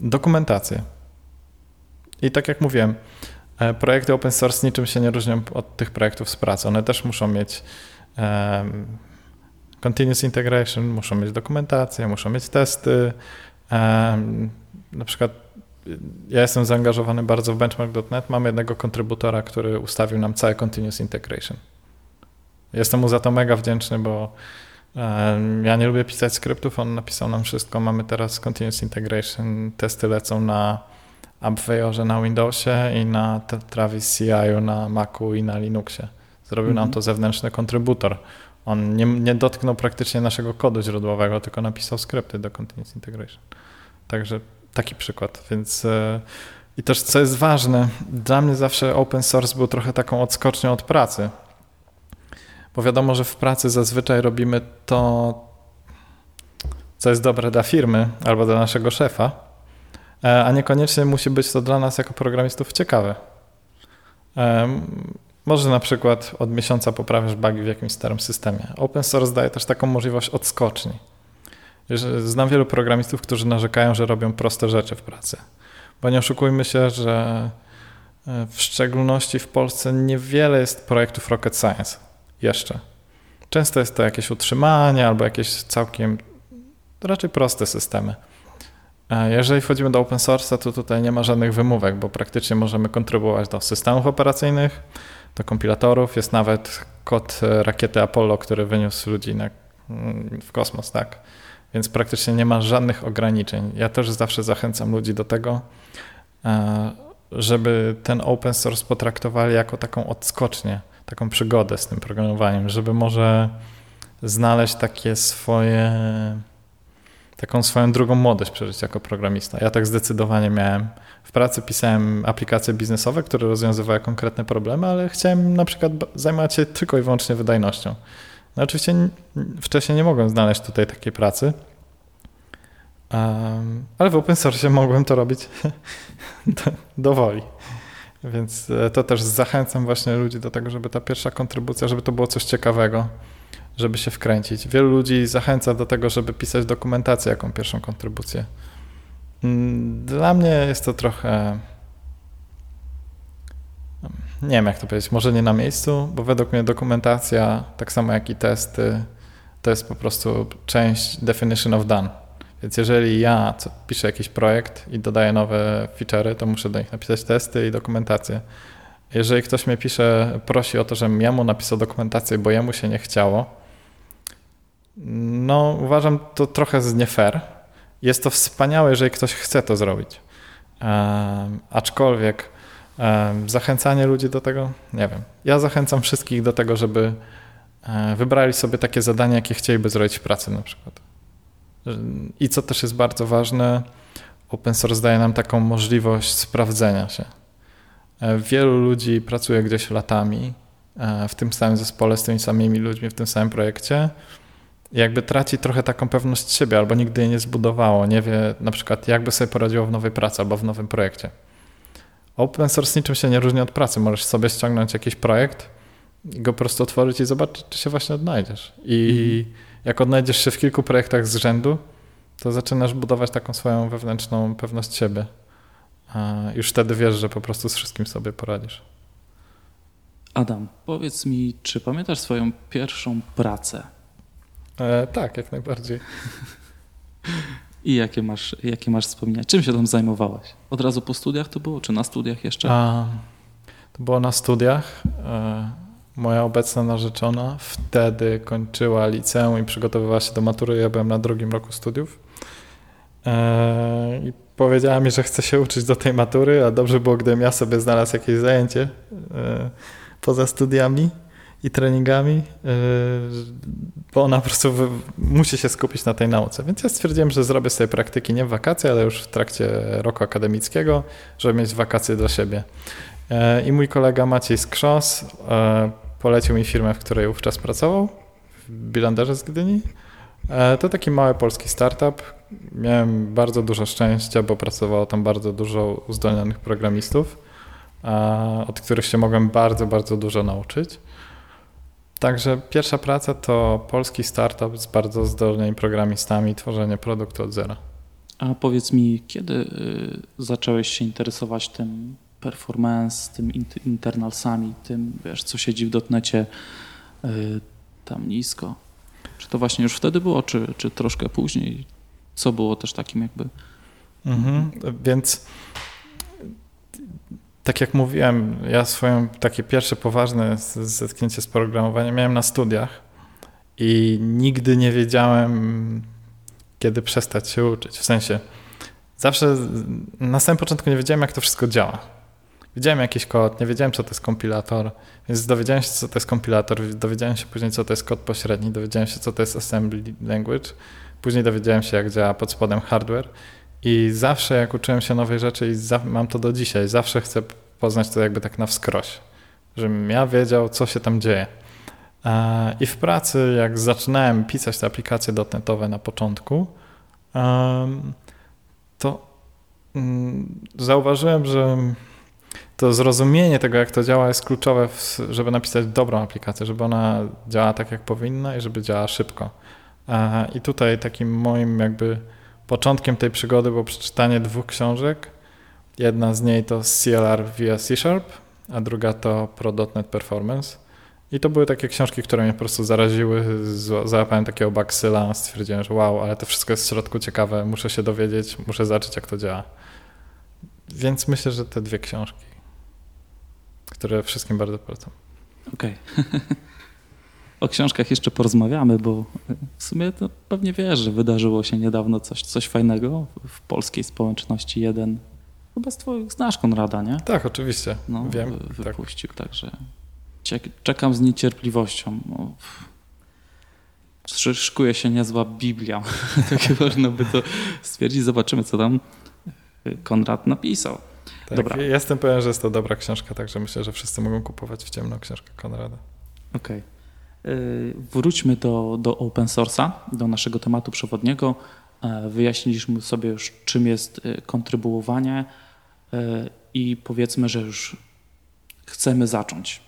dokumentację. I tak jak mówiłem, e, projekty open source niczym się nie różnią od tych projektów z pracy. One też muszą mieć um, continuous integration, muszą mieć dokumentację, muszą mieć testy. Um, na przykład ja jestem zaangażowany bardzo w benchmark.net. Mam jednego kontrybutora, który ustawił nam całe continuous integration. Jestem mu za to mega wdzięczny, bo ja nie lubię pisać skryptów, on napisał nam wszystko. Mamy teraz Continuous Integration, testy lecą na AppWeyorze na Windowsie i na Travis CI na Macu i na Linuxie. Zrobił nam mhm. to zewnętrzny kontrybutor. On nie, nie, dotknął praktycznie naszego kodu źródłowego, tylko napisał skrypty do Continuous Integration. Także taki przykład. Więc e, i też co jest ważne, dla mnie zawsze open source był trochę taką odskocznią od pracy, bo wiadomo, że w pracy zazwyczaj robimy to, co jest dobre dla firmy albo dla naszego szefa, e, a niekoniecznie musi być to dla nas jako programistów ciekawe. E, może na przykład od miesiąca poprawiasz bugi w jakimś starym systemie. Open source daje też taką możliwość odskoczni. Znam wielu programistów, którzy narzekają, że robią proste rzeczy w pracy. Bo nie oszukujmy się, że e, w szczególności w Polsce niewiele jest projektów rocket science jeszcze. Często jest to jakieś utrzymanie albo jakieś całkiem raczej proste systemy. Jeżeli wchodzimy do open source, to tutaj nie ma żadnych wymówek, bo praktycznie możemy kontrybuować do systemów operacyjnych, do kompilatorów. Jest nawet kod rakiety Apollo, który wyniósł ludzi na, w kosmos, tak? Więc praktycznie nie ma żadnych ograniczeń. Ja też zawsze zachęcam ludzi do tego, e, żeby ten open source potraktowali jako taką odskocznię, taką przygodę z tym programowaniem, żeby może znaleźć takie swoje, taką swoją drugą młodość przeżyć jako programista. Ja tak zdecydowanie miałem. W pracy pisałem aplikacje biznesowe, które rozwiązywały konkretne problemy, ale chciałem na przykład zajmować się tylko i wyłącznie wydajnością. No oczywiście wcześniej nie mogłem znaleźć tutaj takiej pracy, um, ale w open source mogłem to robić do, woli. Więc e, to też zachęcam właśnie ludzi do tego, żeby ta pierwsza kontrybucja, żeby to było coś ciekawego, żeby się wkręcić. Wielu ludzi zachęca do tego, żeby pisać dokumentację jaką pierwszą kontrybucję. Mm, dla mnie jest to trochę. Nie wiem, jak to powiedzieć, może nie na miejscu, bo według mnie dokumentacja, tak samo jak i testy, to jest po prostu część definition of done. Więc jeżeli ja piszę jakiś projekt i dodaję nowe feature'y, to muszę do nich napisać testy i dokumentację. Jeżeli ktoś mnie pisze, prosi o to, żebym ja mu napisał dokumentację, bo jemu się nie chciało, no uważam to trochę z nie fair. Jest to wspaniałe, jeżeli ktoś chce to zrobić. Um, aczkolwiek zachęcanie ludzi do tego, nie wiem. Ja zachęcam wszystkich do tego, żeby um, wybrali sobie takie zadania, jakie chcieliby zrobić w pracy na przykład. I co też jest bardzo ważne, open source daje nam taką możliwość sprawdzenia się. E, wielu ludzi pracuje gdzieś latami e, w tym samym zespole, z tymi samymi ludźmi, w tym samym projekcie. Jakby traci trochę taką pewność siebie, albo nigdy jej nie zbudowało, nie wie na przykład, jakby sobie poradziło w nowej pracy albo w nowym projekcie. Open source niczym się nie różni od pracy. Możesz sobie ściągnąć jakiś projekt i go po prostu otworzyć i zobaczyć, czy się właśnie odnajdziesz. I mhm jak odnajdziesz się w kilku projektach z rzędu, to zaczynasz budować taką swoją wewnętrzną pewność siebie. A już wtedy wiesz, że po prostu z wszystkim sobie poradzisz. Adam, powiedz mi, czy pamiętasz swoją pierwszą pracę? E, tak, jak najbardziej. I jakie masz, jakie masz wspomnienia? Czym się tam zajmowałeś? Od razu po studiach to było, czy na studiach jeszcze? A, to było na studiach. E, Moja obecna narzeczona wtedy kończyła liceum i przygotowywała się do matury. Ja byłem na drugim roku studiów. Eee, I powiedziała mi, że chce się uczyć do tej matury, a dobrze było, gdybym ja sobie znalazł jakieś zajęcie eee, poza studiami i treningami, eee, bo ona po prostu musi się skupić na tej nauce. Więc ja stwierdziłem, że zrobię sobie praktyki nie w wakacje, ale już w trakcie roku akademickiego, żeby mieć wakacje dla siebie. I mój kolega Maciej Skrzos polecił mi firmę, w której wówczas pracował, w Bilanderze z Gdyni. E, to taki mały polski startup. Miałem bardzo dużo szczęścia, bo pracowało tam bardzo dużo uzdolnionych programistów, od których się mogłem bardzo, bardzo dużo nauczyć. Także pierwsza praca to polski startup z bardzo zdolnymi programistami, tworzenie produktu od zera. A powiedz mi, kiedy y, zacząłeś się interesować tym performance, tym internalsami, tym, wiesz, co siedzi w dotnecie yy, tam nisko. Czy to właśnie już wtedy było, czy, czy troszkę później? Co było też takim jakby... Mhm. Więc tak jak mówiłem, ja swoje takie pierwsze poważne zetknięcie z programowaniem miałem na studiach i nigdy nie wiedziałem, kiedy przestać się uczyć. W sensie, zawsze na samym początku nie wiedziałem, jak to wszystko działa. Widziałem jakiś kod, nie wiedziałem, co to jest kompilator, więc dowiedziałem się, co to jest kompilator, dowiedziałem się później, co to jest kod pośredni, dowiedziałem się, co to jest assembly language, później dowiedziałem się, jak działa pod spodem hardware i zawsze, jak uczyłem się nowej rzeczy i mam to do dzisiaj, zawsze chcę poznać to jakby tak na wskroś, żebym ja wiedział, co się tam dzieje. I w pracy, jak zaczynałem pisać te aplikacje dotnetowe na początku, to mm, zauważyłem, że to zrozumienie tego, jak to działa, jest kluczowe, żeby napisać dobrą aplikację, żeby ona działa tak, jak powinna i żeby działała szybko. I tutaj takim moim jakby początkiem tej przygody było przeczytanie dwóch książek. Jedna z niej to CLR via C Sharp, a druga to Pro.NET Performance. I to były takie książki, które mnie po prostu zaraziły. Załapałem takiego baksyla, stwierdziłem, że wow, ale to wszystko jest w środku ciekawe, muszę się dowiedzieć, muszę zobaczyć, jak to działa. Więc myślę, że te dwie książki które wszystkim bardzo polecam. Okej. Okay. o książkach jeszcze porozmawiamy, bo w sumie to pewnie wiesz, że wydarzyło się niedawno coś, coś fajnego w polskiej społeczności. Jeden, chyba z twoich znasz Konrada, nie? Tak, oczywiście. No, Wiem. Wypuścił, tak. także czekam z niecierpliwością. No, szykuje się niezła Biblia. Takie można by to stwierdzić. Zobaczymy, co tam Konrad napisał. Tak, Dobra. Jestem pewien, że jest to dobra książka, także myślę, że wszyscy mogą kupować w ciemną książkę Konrada. Okej. Okay. Wróćmy do, do open source'a, do naszego tematu przewodniego. E, wyjaśniliśmy sobie już, czym jest e, kontrybuowanie e, i powiedzmy, że już chcemy zacząć.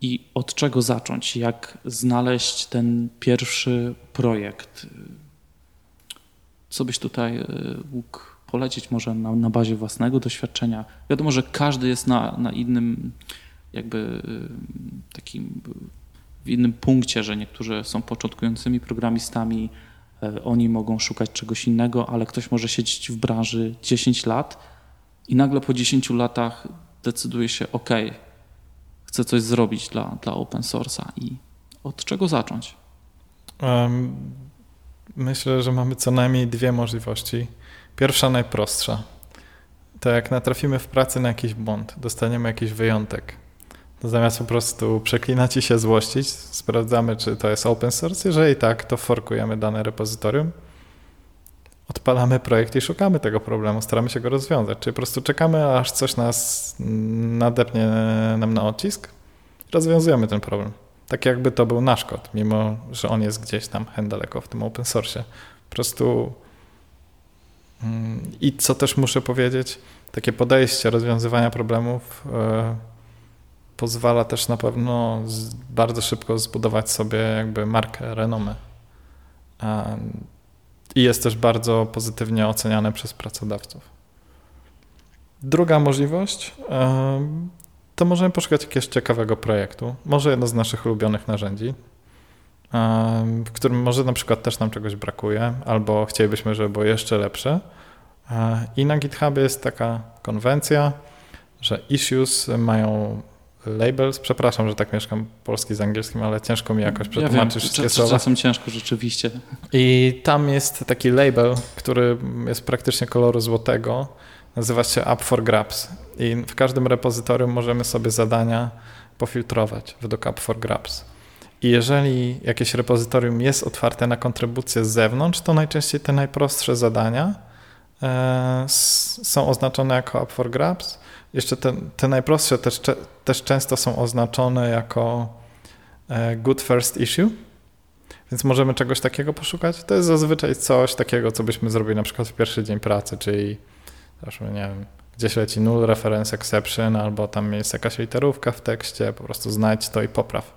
I od czego zacząć? Jak znaleźć ten pierwszy projekt? Co byś tutaj mógł polecić może na, na bazie własnego doświadczenia. Wiadomo, że każdy jest na, na innym jakby y, takim w innym punkcie, że niektórzy są początkującymi programistami, e, oni mogą szukać czegoś innego, ale ktoś może siedzieć w branży 10 lat i nagle po 10 latach decyduje się, ok, chcę coś zrobić dla, dla open source'a i od czego zacząć? Myślę, że mamy co najmniej dwie możliwości. Pierwsza, najprostsza. To jak natrafimy w pracy na jakiś błąd, dostaniemy jakiś wyjątek, zamiast po prostu przeklinać i się złościć, sprawdzamy, czy to jest open source. Jeżeli tak, to forkujemy dane repozytorium, odpalamy projekt i szukamy tego problemu, staramy się go rozwiązać. Czyli po prostu czekamy, aż coś nas nadepnie nam na odcisk, rozwiązujemy ten problem. Tak jakby to był nasz kod, mimo że on jest gdzieś tam hen daleko w tym open source. Po prostu i co też muszę powiedzieć, takie podejście rozwiązywania problemów e, pozwala też na pewno bardzo szybko zbudować sobie jakby markę, renomę. I jest też bardzo pozytywnie oceniane przez pracodawców. Druga możliwość e, to możemy poszukać jakiegoś ciekawego projektu, może jedno z naszych ulubionych narzędzi, w którym może na przykład też nam czegoś brakuje, albo chcielibyśmy, żeby było jeszcze lepsze. I na GitHubie jest taka konwencja, że issues mają labels. Przepraszam, że tak mieszkam polski z angielskim, ale ciężko mi jakoś przetłumaczyć ja wszystkie słowa. Czasem ciężko rzeczywiście. I tam jest taki label, który jest praktycznie koloru złotego. Nazywa się Up for Grabs. I w każdym repozytorium możemy sobie zadania pofiltrować według Up for Grabs. I jeżeli jakieś repozytorium jest otwarte na kontrybucję z zewnątrz, to najczęściej te najprostsze zadania e, są oznaczone jako up for grabs. Jeszcze te, te najprostsze też, też często są oznaczone jako e, good first issue, więc możemy czegoś takiego poszukać. To jest zazwyczaj coś takiego, co byśmy zrobili na przykład w pierwszy dzień pracy, czyli nie wiem, gdzieś leci null reference exception, albo tam jest jakaś literówka w tekście, po prostu znajdź to i popraw.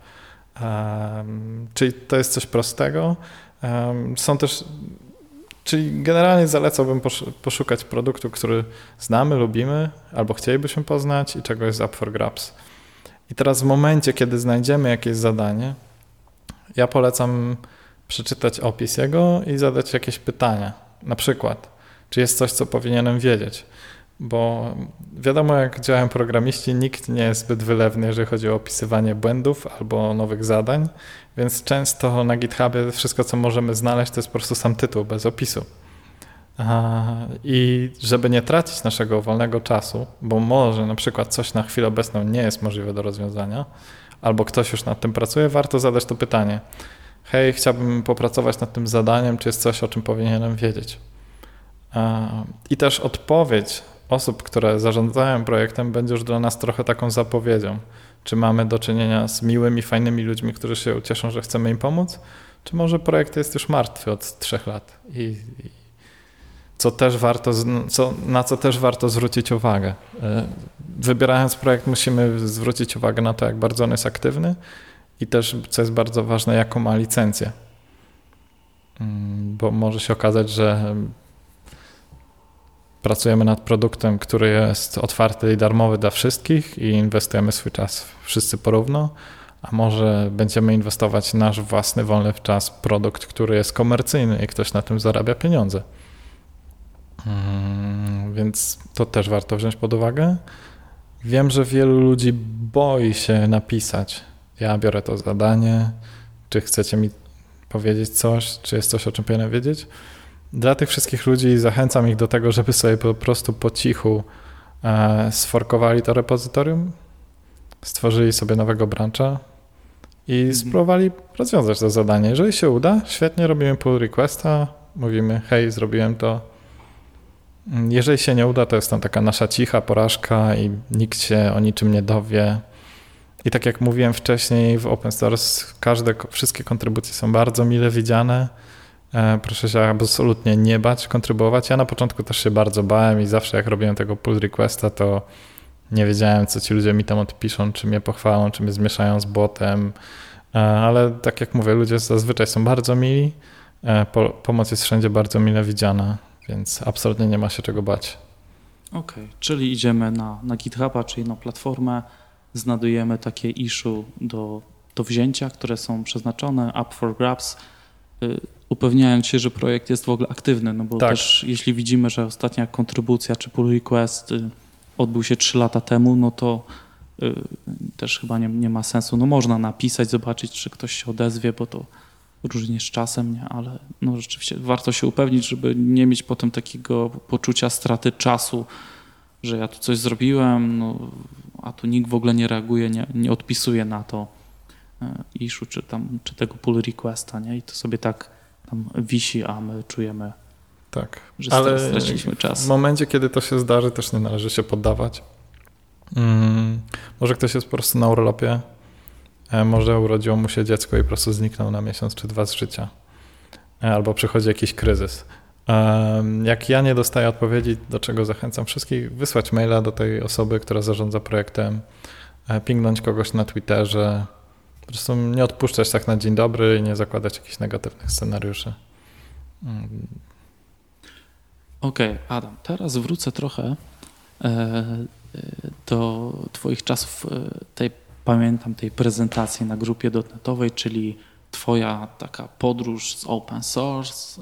Um, czyli to jest coś prostego. Um, są też, czyli generalnie zalecałbym poszukać produktu, który znamy, lubimy, albo chcielibyśmy poznać i czego jest up for grabs. I teraz w momencie, kiedy znajdziemy jakieś zadanie, ja polecam przeczytać opis jego i zadać jakieś pytania. Na przykład, czy jest coś, co powinienem wiedzieć? Bo wiadomo, jak działają programiści, nikt nie jest zbyt wylewny, jeżeli chodzi o opisywanie błędów albo nowych zadań, więc często na GitHubie wszystko, co możemy znaleźć, to jest po prostu sam tytuł bez opisu. I żeby nie tracić naszego wolnego czasu, bo może na przykład coś na chwilę obecną nie jest możliwe do rozwiązania, albo ktoś już nad tym pracuje, warto zadać to pytanie. Hej, chciałbym popracować nad tym zadaniem, czy jest coś, o czym powinienem wiedzieć? I też odpowiedź osób, które zarządzają projektem, będzie już dla nas trochę taką zapowiedzią. Czy mamy do czynienia z miłymi, fajnymi ludźmi, którzy się ucieszą, że chcemy im pomóc, czy może projekt jest już martwy od trzech lat i, i co też warto, co, na co też warto zwrócić uwagę. E, wybierając projekt, musimy zwrócić uwagę na to, jak bardzo on jest aktywny i też, co jest bardzo ważne, jaką ma licencję. Mm, bo może się okazać, że pracujemy nad produktem, który jest otwarty i darmowy dla wszystkich i inwestujemy swój czas wszyscy porówno, a może będziemy inwestować nasz własny wolny czas w produkt, który jest komercyjny i ktoś na tym zarabia pieniądze. Hmm, więc to też warto wziąć pod uwagę. Wiem, że wielu ludzi boi się napisać Ja biorę to zadanie, czy chcecie mi powiedzieć coś, czy jest coś, o czym powinienem wiedzieć. Dla tych wszystkich ludzi zachęcam ich do tego, żeby sobie po prostu po cichu e, sforkowali to repozytorium, stworzyli sobie nowego brancha i mhm. spróbowali rozwiązać to zadanie. Jeżeli się uda, świetnie robimy pull requesta, mówimy hej, zrobiłem to. Jeżeli się nie uda, to jest tam taka nasza cicha porażka i nikt się o niczym nie dowie. I tak jak mówiłem wcześniej, w open source każde, wszystkie kontrybucje są bardzo mile widziane. E, proszę się absolutnie nie bać, kontrybuować. Ja na początku też się bardzo bałem i zawsze jak robiłem tego pull requesta, to nie wiedziałem, co ci ludzie mi tam odpiszą, czy mnie pochwalą, czy mnie zmieszają z botem. E, ale tak jak mówię, ludzie zazwyczaj są bardzo mili. E, pomoc jest wszędzie bardzo mile widziana, więc absolutnie nie ma się czego bać. Okej, okay, czyli idziemy na, na GitHuba, czyli na platformę, znajdujemy takie issue do, do wzięcia, które są przeznaczone, up for grabs, y, upewniając się, że projekt jest w ogóle aktywny, no bo tak. też jeśli widzimy, że ostatnia kontrybucja czy pull request y, odbył się 3 lata temu, no to y, też chyba nie, nie ma sensu. No można napisać, zobaczyć, czy ktoś się odezwie, bo to różnie z czasem, nie? ale no rzeczywiście warto się upewnić, żeby nie mieć potem takiego poczucia straty czasu, że ja tu coś zrobiłem, no, a tu nikt w ogóle nie reaguje, nie, nie odpisuje na to e, issue czy, tam, czy tego pull requesta, nie? I to sobie tak tam wisi, a my czujemy, tak. że Ale straciliśmy czas. W momencie, kiedy to się zdarzy, też nie należy się poddawać. Hmm, może ktoś jest po prostu na urlopie, e, może urodziło mu się dziecko i po prostu zniknął na miesiąc czy dwa z życia. E, albo przychodzi jakiś kryzys. Jak ja nie dostaję odpowiedzi, do czego zachęcam wszystkich, wysłać maila do tej osoby, która zarządza projektem, e, pingnąć kogoś na Twitterze, po prostu nie odpuszczać tak na dzień dobry i nie zakładać jakichś negatywnych scenariuszy. Mm. Okej, okay, Adam, teraz wrócę trochę e, e, do Twoich czasów, tej, pamiętam tej prezentacji na grupie dotnetowej, czyli Twoja taka podróż z open source,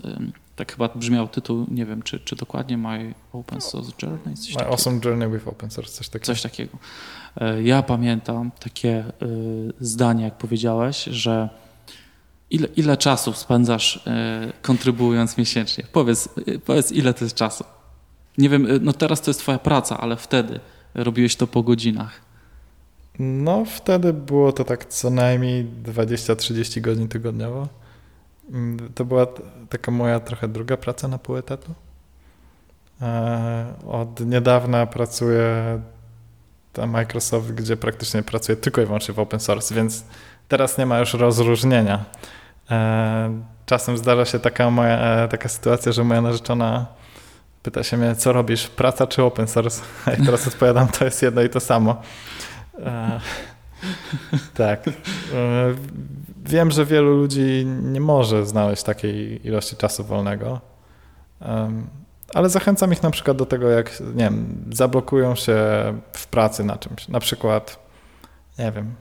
tak chyba brzmiał tytuł, nie wiem czy, czy dokładnie My Open Source Journey. Coś My takiego. Awesome Journey with Open Source, coś takiego. Coś takiego. E, ja pamiętam takie e, zdanie, jak powiedziałeś, że ile, ile czasu spędzasz e, kontrybuując miesięcznie? Powiedz, powiedz, ile to jest czasu. Nie wiem, no teraz to jest twoja praca, ale wtedy robiłeś to po godzinach. No wtedy było to tak co najmniej 20-30 godzin tygodniowo. Mm, to była taka moja trochę druga praca na pół etatu. Od niedawna pracuję na Microsoft, gdzie praktycznie pracuję tylko i wyłącznie w open source, więc teraz nie ma już rozróżnienia. E, czasem zdarza się taka, moja, e, taka sytuacja, że moja narzeczona pyta się mnie, co robisz, praca czy open source? A ja teraz odpowiadam, to jest jedno i to samo. tak. Wiem, że wielu ludzi nie może znaleźć takiej ilości czasu wolnego, ale zachęcam ich na przykład do tego, jak nie wiem, zablokują się w pracy na czymś. Na przykład, nie wiem,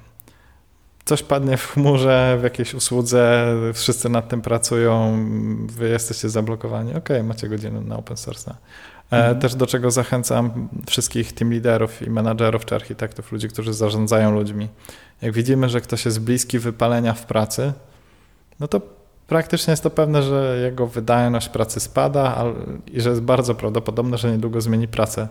coś padnie w chmurze, w jakiejś usłudze, wszyscy nad tym pracują, wy jesteście zablokowani. Ok, macie godzinę na open source. E, mhm. Też do czego zachęcam wszystkich team liderów i menadżerów czy architektów, ludzi, którzy zarządzają ludźmi. Jak widzimy, że ktoś jest bliski wypalenia w pracy, no to praktycznie jest to pewne, że jego wydajność pracy spada i że jest bardzo prawdopodobne, że niedługo zmieni pracę.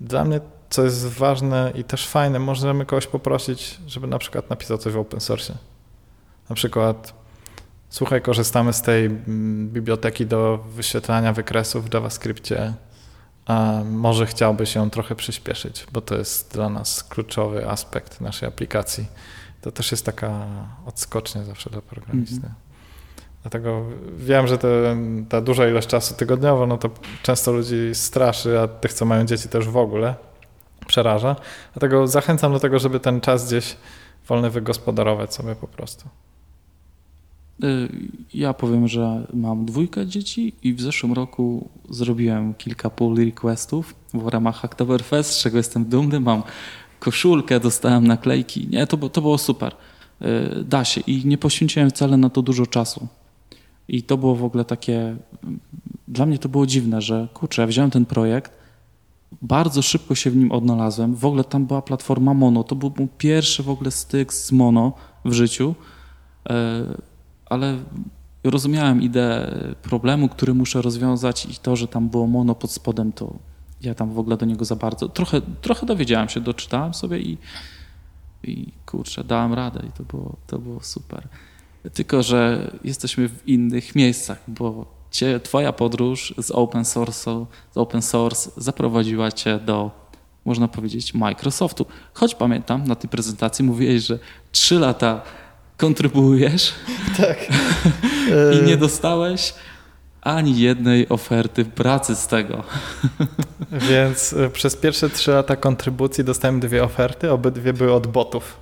Dla mnie, co jest ważne i też fajne, możemy kogoś poprosić, żeby na przykład napisał coś w open source. Na przykład, słuchaj, korzystamy z tej mm, biblioteki do wyświetlania wykresów w JavaScriptie a może chciałbyś ją trochę przyspieszyć, bo to jest dla nas kluczowy aspekt naszej aplikacji. To też jest taka odskocznia zawsze dla programisty. Mm -hmm. Dlatego wiem, że ta duża ilość czasu tygodniowo, no to często ludzi straszy, a tych, co mają dzieci też w ogóle przeraża. Dlatego zachęcam do tego, żeby ten czas gdzieś wolny wygospodarować sobie po prostu. Y, ja powiem, że mam dwójkę dzieci i w zeszłym roku zrobiłem kilka pull requestów w ramach Hacktoberfest, z czego jestem dumny. Mam koszulkę, dostałem naklejki. Nie, to, to było super. Y, da się i nie poświęciłem wcale na to dużo czasu. I to było w ogóle takie, dla mnie to było dziwne, że kurczę, ja wziąłem ten projekt bardzo szybko się w nim odnalazłem. W ogóle tam była platforma Mono. To był mój pierwszy w ogóle styk z Mono w życiu, e, ale rozumiałem ideę problemu, który muszę rozwiązać i to, że tam było Mono pod spodem, to ja tam w ogóle do niego za bardzo. Trochę, trochę dowiedziałem się, doczytałem sobie i, i kurczę, dałem radę i to było, to było super. Tylko, że jesteśmy w innych miejscach, bo cię, twoja podróż z open, source, z open source zaprowadziła cię do, można powiedzieć, Microsoftu. Choć pamiętam, na tej prezentacji mówiłeś, że trzy lata kontrybuujesz tak. i nie dostałeś ani jednej oferty pracy z tego. Więc e, przez pierwsze trzy lata kontrybucji dostałem dwie oferty, obydwie były od botów.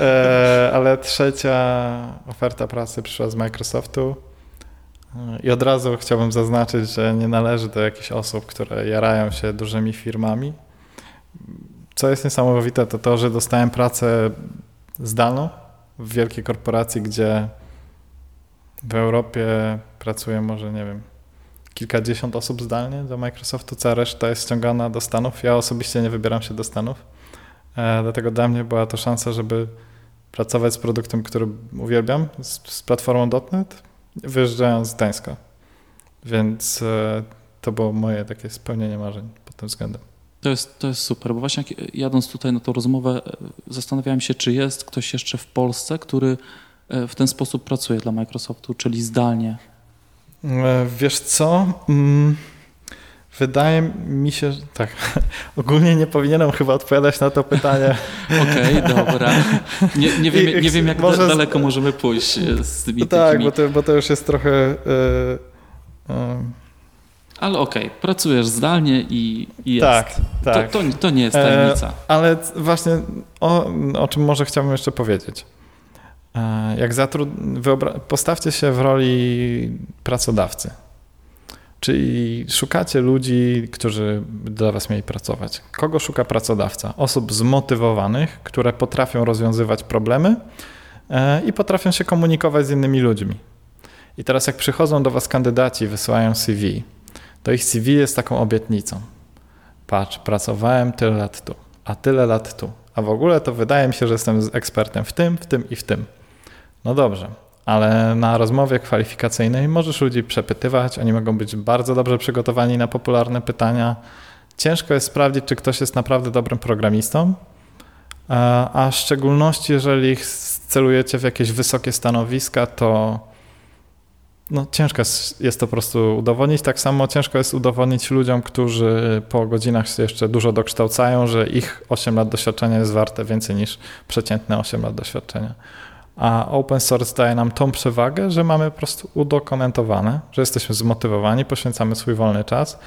E, ale trzecia oferta pracy przyszła z Microsoftu. I od razu chciałbym zaznaczyć, że nie należy do jakichś osób, które jarają się dużymi firmami. Co jest niesamowite, to to, że dostałem pracę zdalną w wielkiej korporacji, gdzie w Europie pracuje może, nie wiem, kilkadziesiąt osób zdalnie do Microsoftu, cała reszta jest ściągana do Stanów. Ja osobiście nie wybieram się do Stanów, e, dlatego dla mnie była to szansa, żeby pracować z produktem, który uwielbiam, z, z platformą .NET, wyjeżdżając z Gdańska. Więc e, to było moje takie spełnienie marzeń pod tym względem. To jest, to jest super, bo właśnie jadąc tutaj na tą rozmowę, e, zastanawiałem się, czy jest ktoś jeszcze w Polsce, który e, w ten sposób pracuje dla Microsoftu, czyli zdalnie. Wiesz co? Wydaje mi się, że tak. Ogólnie nie powinienem chyba odpowiadać na to pytanie. Okej, okay, dobra. Nie, nie, wiem, nie wiem, jak Może daleko możemy pójść z tymi no Tak, bo to, bo to już jest trochę. Yy, yy. Ale okej, okay, pracujesz zdalnie i, i jest. Tak, tak. To, to, to nie jest tajemnica. E, ale właśnie o, o czym może chciałbym jeszcze powiedzieć. E, jak zatrud... Wyobra... Postawcie się w roli pracodawcy. Czyli szukacie ludzi, którzy dla Was mieli pracować. Kogo szuka pracodawca? Osób zmotywowanych, które potrafią rozwiązywać problemy e, i potrafią się komunikować z innymi ludźmi. I teraz, jak przychodzą do Was kandydaci, wysyłają CV, to ich CV jest taką obietnicą. Patrz, pracowałem tyle lat tu, a tyle lat tu. A w ogóle to wydaje mi się, że jestem ekspertem w tym, w tym i w tym. No dobrze, ale na rozmowie kwalifikacyjnej możesz ludzi przepytywać, oni mogą być bardzo dobrze przygotowani na popularne pytania. Ciężko jest sprawdzić, czy ktoś jest naprawdę dobrym programistą, a w szczególności jeżeli celujecie w jakieś wysokie stanowiska, to no, ciężko jest to po prostu udowodnić. Tak samo ciężko jest udowodnić ludziom, którzy po godzinach się jeszcze dużo dokształcają, że ich 8 lat doświadczenia jest warte więcej niż przeciętne 8 lat doświadczenia. A open source daje nam tą przewagę, że mamy po prostu udokumentowane, że jesteśmy zmotywowani, poświęcamy swój wolny czas,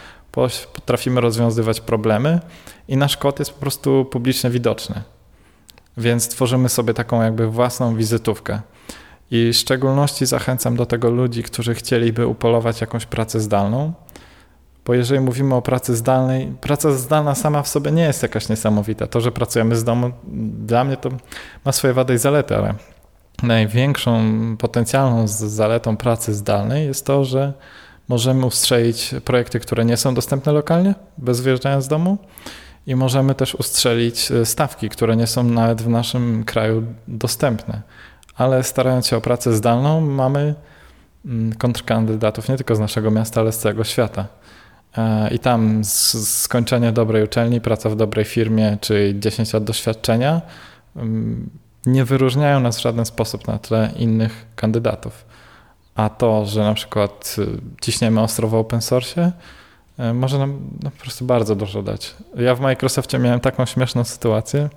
potrafimy rozwiązywać problemy i nasz kod jest po prostu publicznie widoczny. Więc tworzymy sobie taką jakby własną wizytówkę. I w szczególności zachęcam do tego ludzi, którzy chcieliby upolować jakąś pracę zdalną, bo jeżeli mówimy o pracy zdalnej, praca zdalna sama w sobie nie jest jakaś niesamowita. To, że pracujemy z domu, dla mnie to ma swoje wady i zalety, ale największą potencjalną zaletą pracy zdalnej jest to, że możemy ustrzelić projekty, które nie są dostępne lokalnie, bez wyjeżdżania z domu i możemy też ustrzelić e, stawki, które nie są nawet w naszym kraju dostępne. Ale starając się o pracę zdalną, mamy mm, kontrkandydatów nie tylko z naszego miasta, ale z całego świata. E, I tam skończenie dobrej uczelni, praca w dobrej firmie czy 10 lat doświadczenia mm, nie wyróżniają nas w żaden sposób na tle innych kandydatów. A to, że na przykład y, ciśniemy ostro w open source, y, może nam no, po prostu bardzo dużo dać. Ja w Microsoftie miałem taką śmieszną sytuację,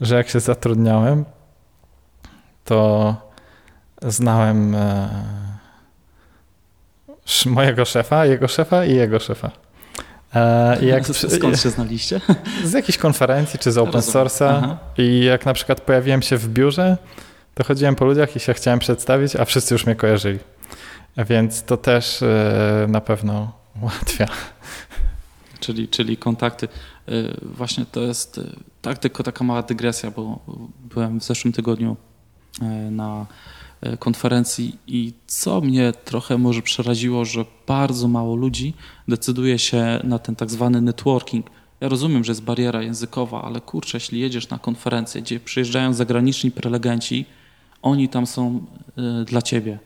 że jak się zatrudniałem, to znałem e, mojego szefa, jego szefa i jego szefa. E, jak, Skąd się znaliście? Z jakiejś konferencji czy z open source'a. I jak na przykład pojawiłem się w biurze, to chodziłem po ludziach i się chciałem przedstawić, a wszyscy już mnie kojarzyli. Więc to też e, na pewno ułatwia. Czyli, czyli kontakty. E, właśnie to jest tak, tylko taka mała dygresja, bo byłem w zeszłym tygodniu na e, konferencji i co mnie trochę może przeraziło, że bardzo mało ludzi decyduje się na ten tak zwany networking. Ja rozumiem, że jest bariera językowa, ale kurczę, jeśli jedziesz na konferencję, gdzie przyjeżdżają zagraniczni prelegenci, oni tam są e, dla ciebie,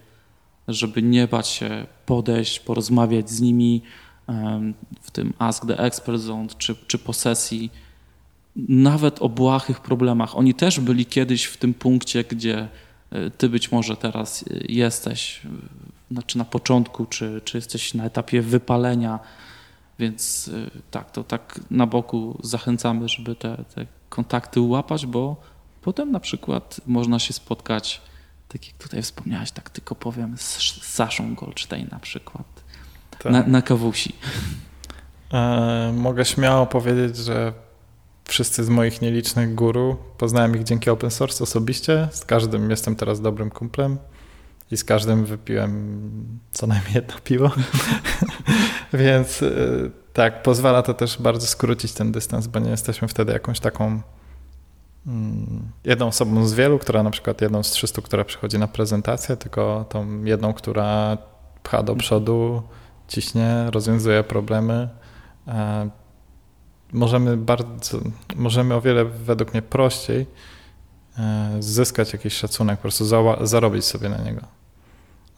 żeby nie bać się podejść, porozmawiać z nimi w tym Ask the Expert Zone czy, czy po sesji nawet o błahych problemach. Oni też byli kiedyś w tym punkcie, gdzie e, ty być może teraz e, jesteś, znaczy na początku, czy, czy jesteś na etapie wypalenia, więc e, tak, to tak na boku zachęcamy, żeby te, te kontakty łapać, bo potem na przykład można się spotkać, tak jak tutaj wspomniałeś, tak tylko powiem, z Saszą Goldstein na przykład, tak. na, na kawusi. E, mogę śmiało powiedzieć, że wszyscy z moich nielicznych guru. Poznałem ich dzięki open source osobiście. Z każdym jestem teraz dobrym kumplem i z każdym wypiłem co najmniej jedno piwo. Więc y, tak, pozwala to też bardzo skrócić ten dystans, bo nie jesteśmy wtedy jakąś taką mm, jedną osobą z wielu, która na przykład jedną z 300, która przychodzi na prezentację, tylko tą jedną, która pcha do przodu, ciśnie, rozwiązuje problemy e, możemy bardzo, możemy o wiele według mnie prościej e, zyskać jakiś szacunek, po prostu zarobić sobie na niego.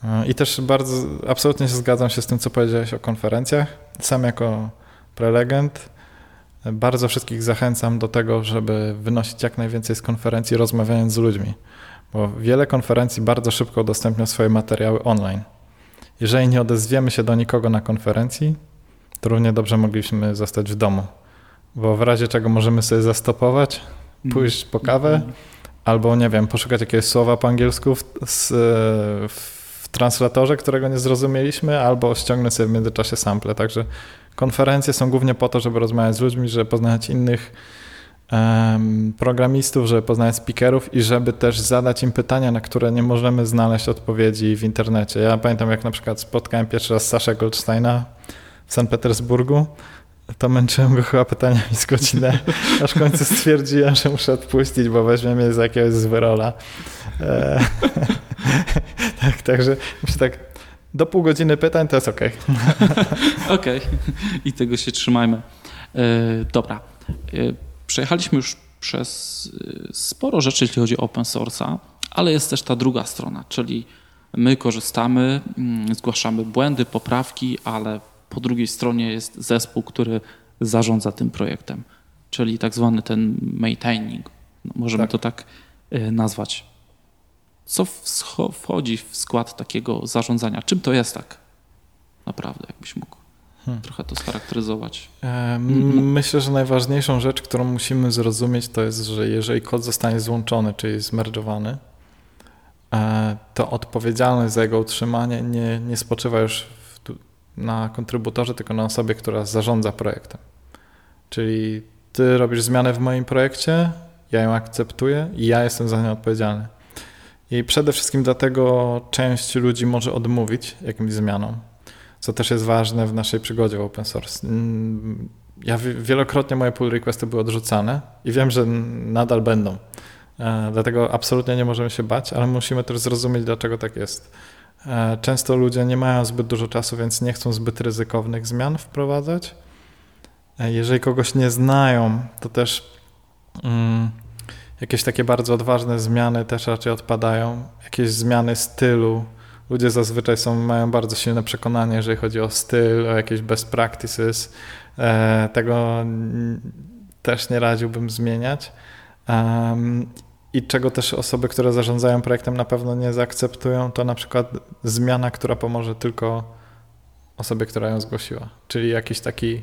E, I też bardzo, absolutnie się zgadzam się z tym, co powiedziałeś o konferencjach. Sam jako prelegent e, bardzo wszystkich zachęcam do tego, żeby wynosić jak najwięcej z konferencji, rozmawiając z ludźmi, bo wiele konferencji bardzo szybko udostępnia swoje materiały online. Jeżeli nie odezwiemy się do nikogo na konferencji, to równie dobrze mogliśmy zostać w domu bo w razie czego możemy sobie zastopować, mhm. pójść po kawę, mhm. albo nie wiem, poszukać jakiegoś słowa po angielsku w, w translatorze, którego nie zrozumieliśmy, albo ściągnąć sobie w międzyczasie sample. Także konferencje są głównie po to, żeby rozmawiać z ludźmi, żeby poznać innych um, programistów, żeby poznać speakerów i żeby też zadać im pytania, na które nie możemy znaleźć odpowiedzi w internecie. Ja pamiętam, jak na przykład spotkałem pierwszy raz Saszę Goldsteina w Sankt Petersburgu to męczyłem go chyba pytaniami z godzinę, aż w końcu stwierdziłem, że muszę odpuścić, bo weźmie mnie z jakiegoś zwyrola. E, tak, także myślę tak, do pół godziny pytań to jest ok. Okay. i tego się trzymajmy. E, dobra, e, przejechaliśmy już przez e, sporo rzeczy, jeśli chodzi o open source'a, ale jest też ta druga strona, czyli my korzystamy, mm, zgłaszamy błędy, poprawki, ale po drugiej stronie jest zespół, który zarządza tym projektem, czyli tak zwany ten maintaining. No, możemy tak. to tak e, nazwać. Co wchodzi w skład takiego zarządzania? Czym to jest tak naprawdę, jakbyś mógł hmm. trochę to scharakteryzować? Myślę, że najważniejszą rzecz, którą musimy zrozumieć, to jest, że jeżeli kod zostanie złączony, czyli zmerdżowany, e, to odpowiedzialność za jego utrzymanie nie, nie spoczywa już na kontrybutorze, tylko na osobie, która zarządza projektem. Czyli ty robisz zmianę w moim projekcie, ja ją akceptuję i ja jestem za nią odpowiedzialny. I przede wszystkim dlatego część ludzi może odmówić jakimś zmianom, co też jest ważne w naszej przygodzie w open source. Mm, ja wielokrotnie moje pull requesty były odrzucane i wiem, że nadal będą. E, dlatego absolutnie nie możemy się bać, ale musimy też zrozumieć, dlaczego tak jest. E, często ludzie nie mają zbyt dużo czasu, więc nie chcą zbyt ryzykownych zmian wprowadzać. E, jeżeli kogoś nie znają, to też mm, jakieś takie bardzo odważne zmiany też raczej odpadają. Jakieś zmiany stylu. Ludzie zazwyczaj są, mają bardzo silne przekonanie, jeżeli chodzi o styl, o jakieś best practices. E, tego też nie radziłbym zmieniać. Um, i czego też osoby, które zarządzają projektem na pewno nie zaakceptują, to na przykład zmiana, która pomoże tylko osobie, która ją zgłosiła, czyli jakiś taki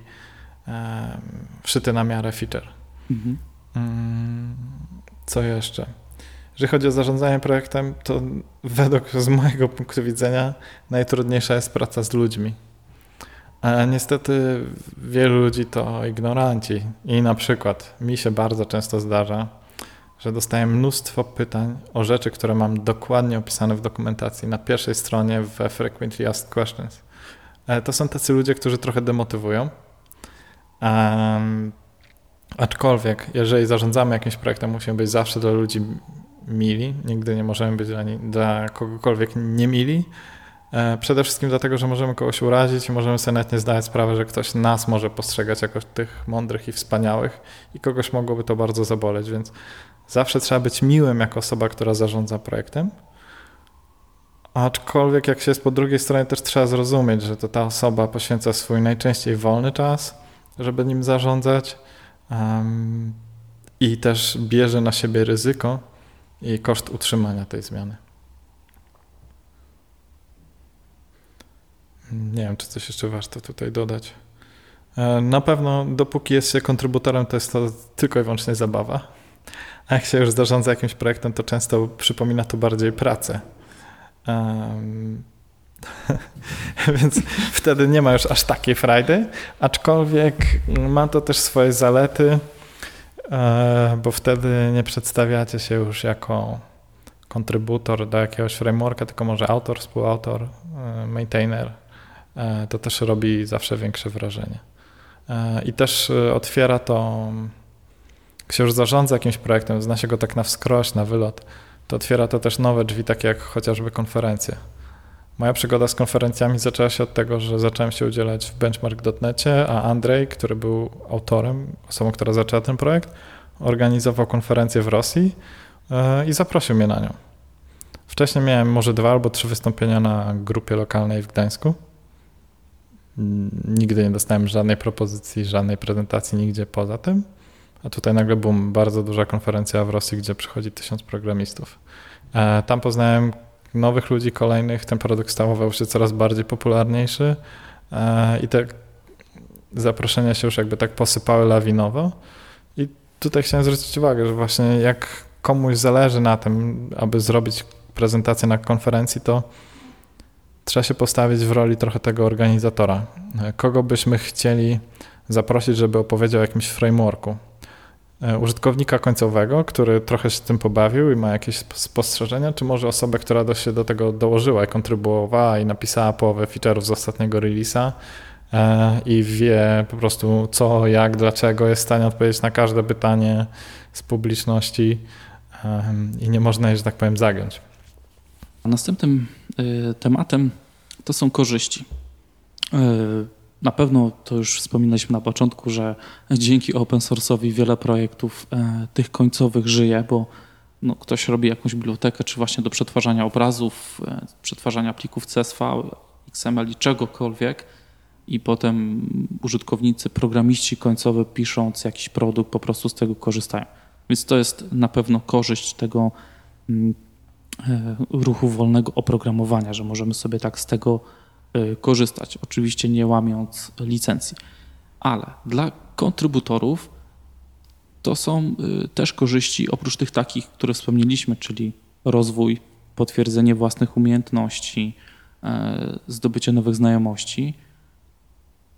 e, wszyty na miarę feature. Mhm. Mm, co jeszcze? Jeżeli chodzi o zarządzanie projektem, to według z mojego punktu widzenia najtrudniejsza jest praca z ludźmi. A niestety wielu ludzi to ignoranci i na przykład mi się bardzo często zdarza, że dostaję mnóstwo pytań o rzeczy, które mam dokładnie opisane w dokumentacji na pierwszej stronie w Frequently Asked Questions. E, to są tacy ludzie, którzy trochę demotywują. Aczkolwiek, jeżeli zarządzamy jakimś projektem, musimy być zawsze dla ludzi mili, nigdy nie możemy być dla, dla kogokolwiek niemili. E, przede wszystkim dlatego, że możemy kogoś urazić i możemy sobie nawet nie zdawać sprawy, że ktoś nas może postrzegać jako tych mądrych i wspaniałych i kogoś mogłoby to bardzo zaboleć, więc zawsze trzeba być miłym jako osoba, która zarządza projektem. Aczkolwiek jak się jest po drugiej stronie, też trzeba zrozumieć, że to ta osoba poświęca swój najczęściej wolny czas, żeby nim zarządzać um, i też bierze na siebie ryzyko i koszt utrzymania tej zmiany. Nie wiem, czy coś jeszcze warto tutaj dodać. E, na pewno, dopóki jest się kontrybutorem, to jest to tylko i wyłącznie zabawa. Jak się już zarządza jakimś projektem, to często przypomina to bardziej pracę. Um, więc wtedy nie ma już aż takiej frajdy, aczkolwiek ma to też swoje zalety, e, bo wtedy nie przedstawiacie się już jako kontrybutor do jakiegoś frameworka, tylko może autor, współautor, e, maintainer. E, to też robi zawsze większe wrażenie. I też otwiera to, się już zarządza jakimś projektem, zna się go tak na wskroś, na wylot, to otwiera to też nowe drzwi, takie jak chociażby konferencje. Moja przygoda z konferencjami zaczęła się od tego, że zacząłem się udzielać w benchmark.necie, a Andrzej, który był autorem, osobą, która zaczęła ten projekt, organizował konferencję w Rosji e, i zaprosił mnie na nią. Wcześniej miałem może dwa albo trzy wystąpienia na grupie lokalnej w Gdańsku. Nigdy nie dostałem żadnej propozycji, żadnej prezentacji nigdzie poza tym. A tutaj nagle była bardzo duża konferencja w Rosji, gdzie przychodzi tysiąc programistów. E, tam poznałem nowych ludzi, kolejnych. Ten produkt stawał się coraz bardziej popularniejszy e, i te zaproszenia się już jakby tak posypały lawinowo. I tutaj chciałem zwrócić uwagę, że właśnie jak komuś zależy na tym, aby zrobić prezentację na konferencji, to trzeba się postawić w roli trochę tego organizatora. E, kogo byśmy chcieli zaprosić, żeby opowiedział o jakimś frameworku. E, użytkownika końcowego, który trochę się tym pobawił i ma jakieś spostrzeżenia, czy może osobę, która się do tego dołożyła i kontrybuowała i napisała połowę feature'ów z ostatniego release'a e, i wie po prostu co, jak, dlaczego, jest w stanie odpowiedzieć na każde pytanie z publiczności i nie można je, że tak powiem, zagiąć. Następnym y, tematem to są korzyści. Na pewno to już wspominaliśmy na początku, że dzięki open source'owi wiele projektów e, tych końcowych żyje, bo no, ktoś robi jakąś bibliotekę, czy właśnie do przetwarzania obrazów, e, przetwarzania plików CSV, XML i czegokolwiek i potem użytkownicy, programiści końcowi pisząc jakiś produkt po prostu z tego korzystają. Więc to jest na pewno korzyść tego mm, e, ruchu wolnego oprogramowania, że możemy sobie tak z tego korzystać, oczywiście nie łamiąc licencji. Ale dla kontrybutorów to są y, też korzyści oprócz tych takich, które wspomnieliśmy, czyli rozwój, potwierdzenie własnych umiejętności, e, zdobycie nowych znajomości.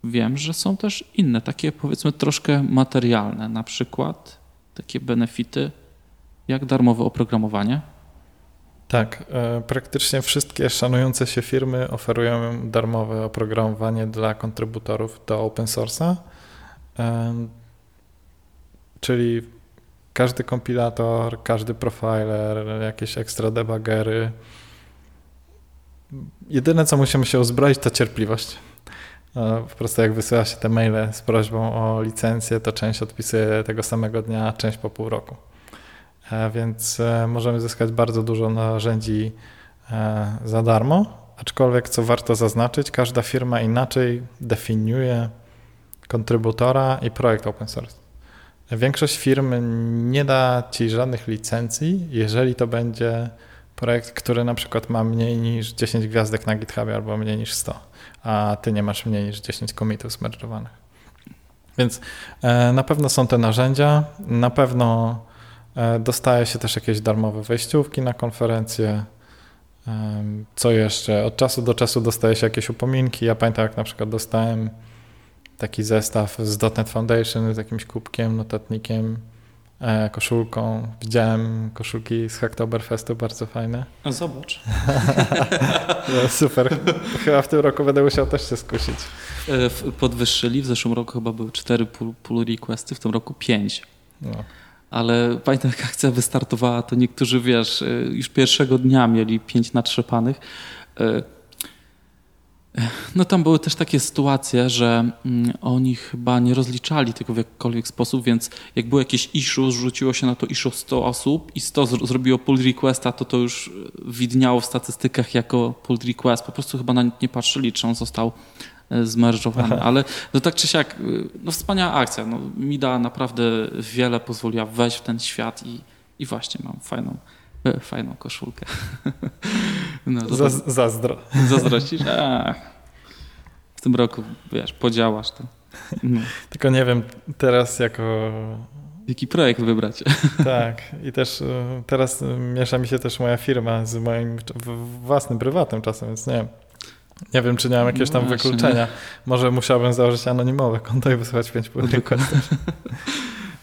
Wiem, że są też inne, takie powiedzmy troszkę materialne, na przykład takie benefity jak darmowe oprogramowanie tak, e, praktycznie wszystkie szanujące się firmy oferują darmowe oprogramowanie dla kontrybutorów do open source'a, e, czyli każdy kompilator, każdy profiler, jakieś ekstra debuggery. Jedyne, co musimy się uzbroić, to cierpliwość. E, po prostu jak wysyła się te maile z prośbą o licencję, to część odpisuje tego samego dnia, część po pół roku. E, więc e, możemy zyskać bardzo dużo narzędzi e, za darmo, aczkolwiek co warto zaznaczyć, każda firma inaczej definiuje kontrybutora i projekt open source. Większość firm nie da ci żadnych licencji, jeżeli to będzie projekt, który na przykład ma mniej niż 10 gwiazdek na GitHubie albo mniej niż 100, a ty nie masz mniej niż 10 commitów zmerżowanych. Więc na pewno są te narzędzia, na pewno dostaje się też jakieś darmowe wejściówki na konferencję. Co jeszcze? Od czasu do czasu dostaje się jakieś upominki. Ja pamiętam, jak na przykład dostałem taki zestaw z .NET Foundation z jakimś kubkiem, notatnikiem, e, koszulką. Widziałem koszulki z Hacktoberfestu, bardzo fajne. A zobacz. no, super. Chyba w tym roku będę musiał też się skusić. E, podwyższyli, w zeszłym roku chyba były 4 pull, pull requesty, w tym roku 5. No. Ale pamiętam jak akcja wystartowała, to niektórzy, wiesz, y, już pierwszego dnia mieli pięć natrzepanych. Y, no tam były też takie sytuacje, że mm, oni chyba nie rozliczali tego w jakikolwiek sposób, więc jak było jakieś issue, zrzuciło się na to issue 100 osób i 100 zrobiło pull requesta, to to już widniało w statystykach jako pull request. Po prostu chyba na nie patrzyli, czy on został e, zmerzowany, ale no tak czy siak, y, no wspaniała akcja. No, mi da naprawdę wiele, pozwoliła wejść w ten świat i, i właśnie mam fajną, e, fajną koszulkę. No, to zazdro. Zazdrościsz? A, w tym roku, wiesz, podziałasz to. No. Tylko nie wiem teraz jako... Jaki projekt wybrać. Tak. I też e, teraz e, miesza mi się też moja firma z moim własnym, prywatnym czasem, więc nie wiem. Nie wiem, czy nie mam jakiegoś tam no wykluczenia. Może musiałbym założyć anonimowe konto i wysłać 5 pull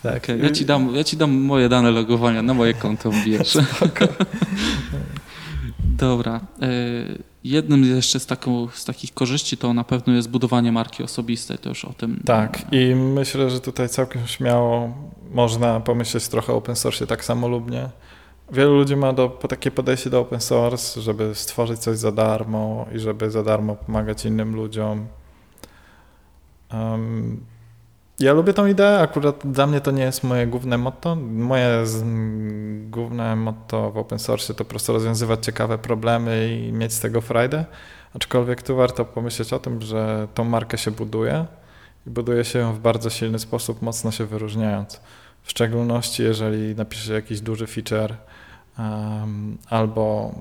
Tak. Okay, ja, ci dam, ja ci dam moje dane logowania, na moje konto wbijesz. Dobra. E, jednym jeszcze z, taką, z takich korzyści to na pewno jest budowanie marki osobistej, to już o tym. Tak, i myślę, że tutaj całkiem śmiało można pomyśleć trochę o open source tak samolubnie. Wielu ludzi ma do, takie podejście do open source, żeby stworzyć coś za darmo i żeby za darmo pomagać innym ludziom. Um, ja lubię tą ideę, akurat dla mnie to nie jest moje główne motto. Moje z, główne motto w open source to po prostu rozwiązywać ciekawe problemy i mieć z tego frajdę. Aczkolwiek tu warto pomyśleć o tym, że tą markę się buduje i buduje się ją w bardzo silny sposób, mocno się wyróżniając. W szczególności jeżeli napiszesz jakiś duży feature albo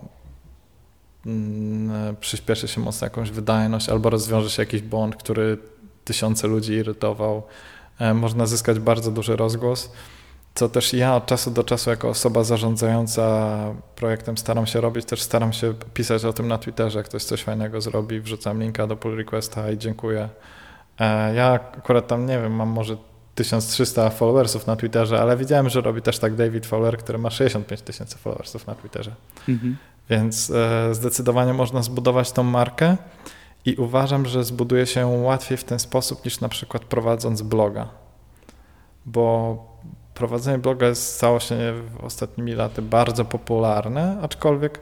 um, przyspieszy się mocno jakąś wydajność, albo rozwiąże się jakiś błąd, który tysiące ludzi irytował, można zyskać bardzo duży rozgłos. Co też ja od czasu do czasu, jako osoba zarządzająca projektem, staram się robić. Też staram się pisać o tym na Twitterze. Jak ktoś coś fajnego zrobi, wrzucam linka do pull requesta i dziękuję. E, ja akurat tam nie wiem, mam może 1300 followersów na Twitterze, ale widziałem, że robi też tak David Fowler, który ma 65 tysięcy followersów na Twitterze. Mhm. Więc e, zdecydowanie można zbudować tą markę. I uważam, że zbuduje się łatwiej w ten sposób niż na przykład prowadząc bloga. Bo prowadzenie bloga jest stało się w ostatnimi laty bardzo popularne, aczkolwiek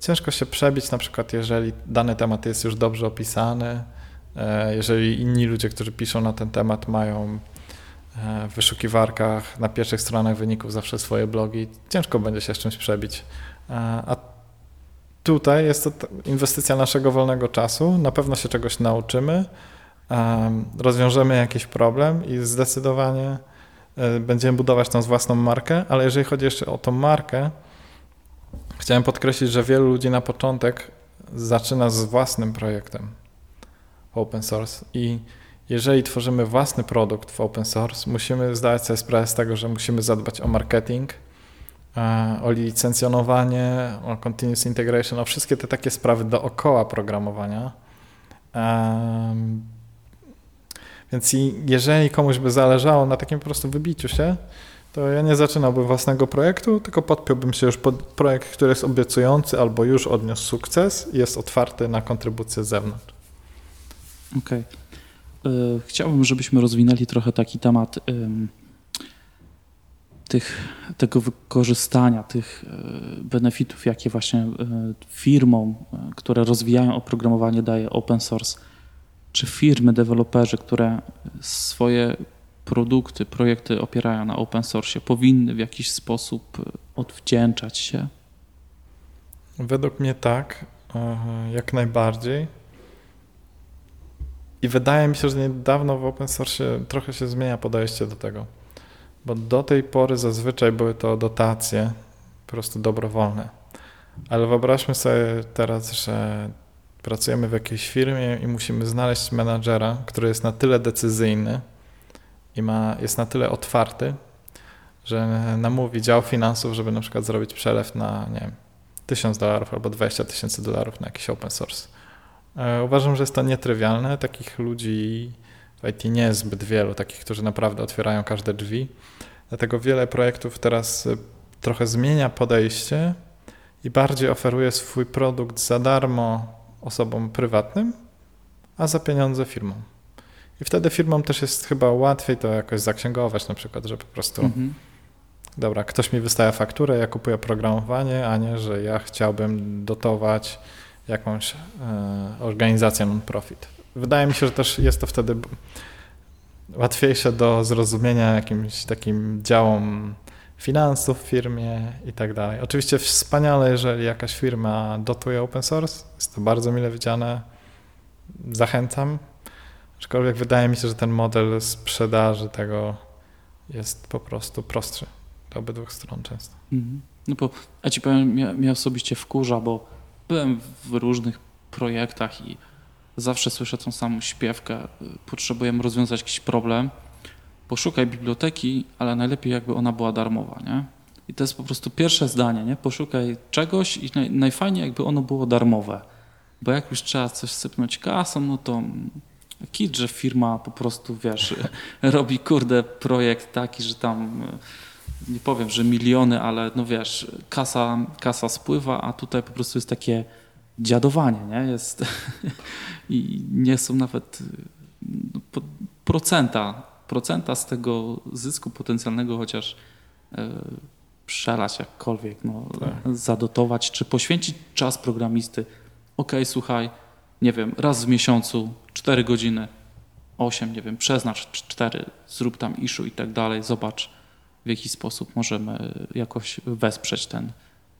ciężko się przebić, na przykład jeżeli dany temat jest już dobrze opisany, e, jeżeli inni ludzie, którzy piszą na ten temat mają w wyszukiwarkach na pierwszych stronach wyników zawsze swoje blogi, ciężko będzie się z czymś przebić. E, a tutaj jest to inwestycja naszego wolnego czasu. Na pewno się czegoś nauczymy, rozwiążemy jakiś problem i zdecydowanie e, będziemy budować tą własną markę, ale jeżeli chodzi jeszcze o tą markę, chciałem podkreślić, że wielu ludzi na początek zaczyna z własnym projektem open source i jeżeli tworzymy własny produkt w open source, musimy zdawać sobie sprawę z tego, że musimy zadbać o marketing, E, o licencjonowanie, o continuous integration, o wszystkie te takie sprawy dookoła programowania. Więc jeżeli komuś by zależało na takim po prostu wybiciu się, to ja nie zaczynałbym własnego projektu, tylko podpiąłbym się już pod projekt, który jest obiecujący albo już odniósł sukces i jest otwarty na kontrybucję z zewnątrz. Okej. Okay. E, chciałbym, żebyśmy rozwinęli trochę taki temat tych, tego wykorzystania tych e, benefitów, jakie właśnie e, firmom, które rozwijają oprogramowanie, daje open source, czy firmy, deweloperzy, które swoje produkty, projekty opierają na open source, powinny w jakiś sposób odwdzięczać się? Według mnie tak, jak najbardziej. I wydaje mi się, że niedawno w open source trochę się zmienia podejście do tego bo do tej pory zazwyczaj były to dotacje po prostu dobrowolne. Ale wyobraźmy sobie teraz, że pracujemy w jakiejś firmie i musimy znaleźć menadżera, który jest na tyle decyzyjny i ma, jest na tyle otwarty, że namówi dział finansów, żeby na przykład zrobić przelew na, nie wiem, 1000 dolarów albo 20 tysięcy dolarów na jakiś open source. E, uważam, że jest to nietrywialne. Takich ludzi w IT nie jest zbyt wielu, takich, którzy naprawdę otwierają każde drzwi. Dlatego wiele projektów teraz y, trochę zmienia podejście i bardziej oferuje swój produkt za darmo osobom prywatnym, a za pieniądze firmom. I wtedy firmom też jest chyba łatwiej to jakoś zaksięgować, na przykład, że po prostu mhm. dobra, ktoś mi wystawia fakturę, ja kupuję oprogramowanie, a nie, że ja chciałbym dotować jakąś e, organizację non-profit. Wydaje mi się, że też jest to wtedy łatwiejsze do zrozumienia jakimś takim działom finansów w firmie i tak dalej. Oczywiście wspaniale, jeżeli jakaś firma dotuje open source, jest to bardzo mile widziane, zachęcam, aczkolwiek wydaje mi się, że ten model sprzedaży tego jest po prostu prostszy do obydwu stron często. Mhm. No bo ja ci powiem, mnie, mnie osobiście wkurza, bo byłem w różnych projektach i zawsze słyszę tą samą śpiewkę. Potrzebujemy rozwiązać jakiś problem. Poszukaj biblioteki, ale najlepiej jakby ona była darmowa, nie? I to jest po prostu pierwsze zdanie, nie? Poszukaj czegoś i naj, najfajniej jakby ono było darmowe. Bo jak już trzeba coś sypnąć kasą, no to kit, że firma po prostu, wiesz, robi kurde projekt taki, że tam nie powiem, że miliony, ale no wiesz, kasa, kasa spływa, a tutaj po prostu jest takie dziadowanie, nie? Jest i nie są nawet no, procenta, procenta z tego zysku potencjalnego chociaż e, przelać jakkolwiek, no, tak. zadotować, czy poświęcić czas programisty. Ok, słuchaj, nie wiem, raz w miesiącu, 4 godziny, 8, nie wiem, przeznacz 4, zrób tam issue i tak dalej, zobacz w jaki sposób możemy jakoś wesprzeć ten,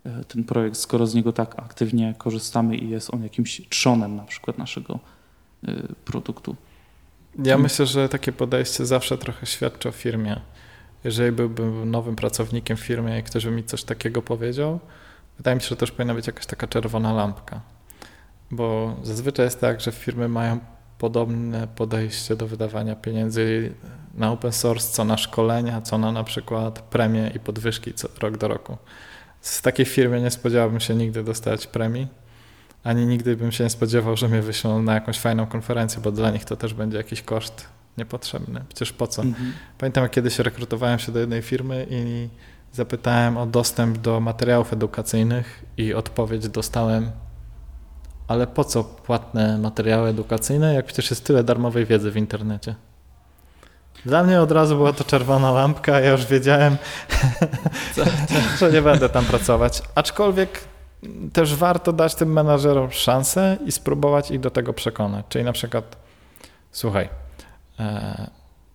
e, ten projekt, skoro z niego tak aktywnie korzystamy i jest on jakimś trzonem na przykład naszego e, produktu. Ja myślę, że takie podejście zawsze trochę świadczy o firmie. Jeżeli byłbym nowym pracownikiem w firmie i ktoś by mi coś takiego powiedział, wydaje mi się, że też powinna być jakaś taka czerwona lampka. Bo zazwyczaj jest tak, że firmy mają podobne podejście do wydawania pieniędzy na open source, co na szkolenia, co na na przykład premie i podwyżki co, rok do roku. Z takiej firmy nie spodziewałbym się nigdy dostać premii, ani nigdy bym się nie spodziewał, że mnie wyślą na jakąś fajną konferencję, bo dla nich to też będzie jakiś koszt niepotrzebny. Przecież po co? Mhm. Pamiętam, kiedyś rekrutowałem się do jednej firmy i zapytałem o dostęp do materiałów edukacyjnych i odpowiedź dostałem ale po co płatne materiały edukacyjne, jak przecież jest tyle darmowej wiedzy w internecie? Dla mnie od razu była to czerwona lampka, ja już wiedziałem, że nie będę tam pracować. Aczkolwiek też warto dać tym menadżerom szansę i spróbować ich do tego przekonać. Czyli na przykład, słuchaj, e,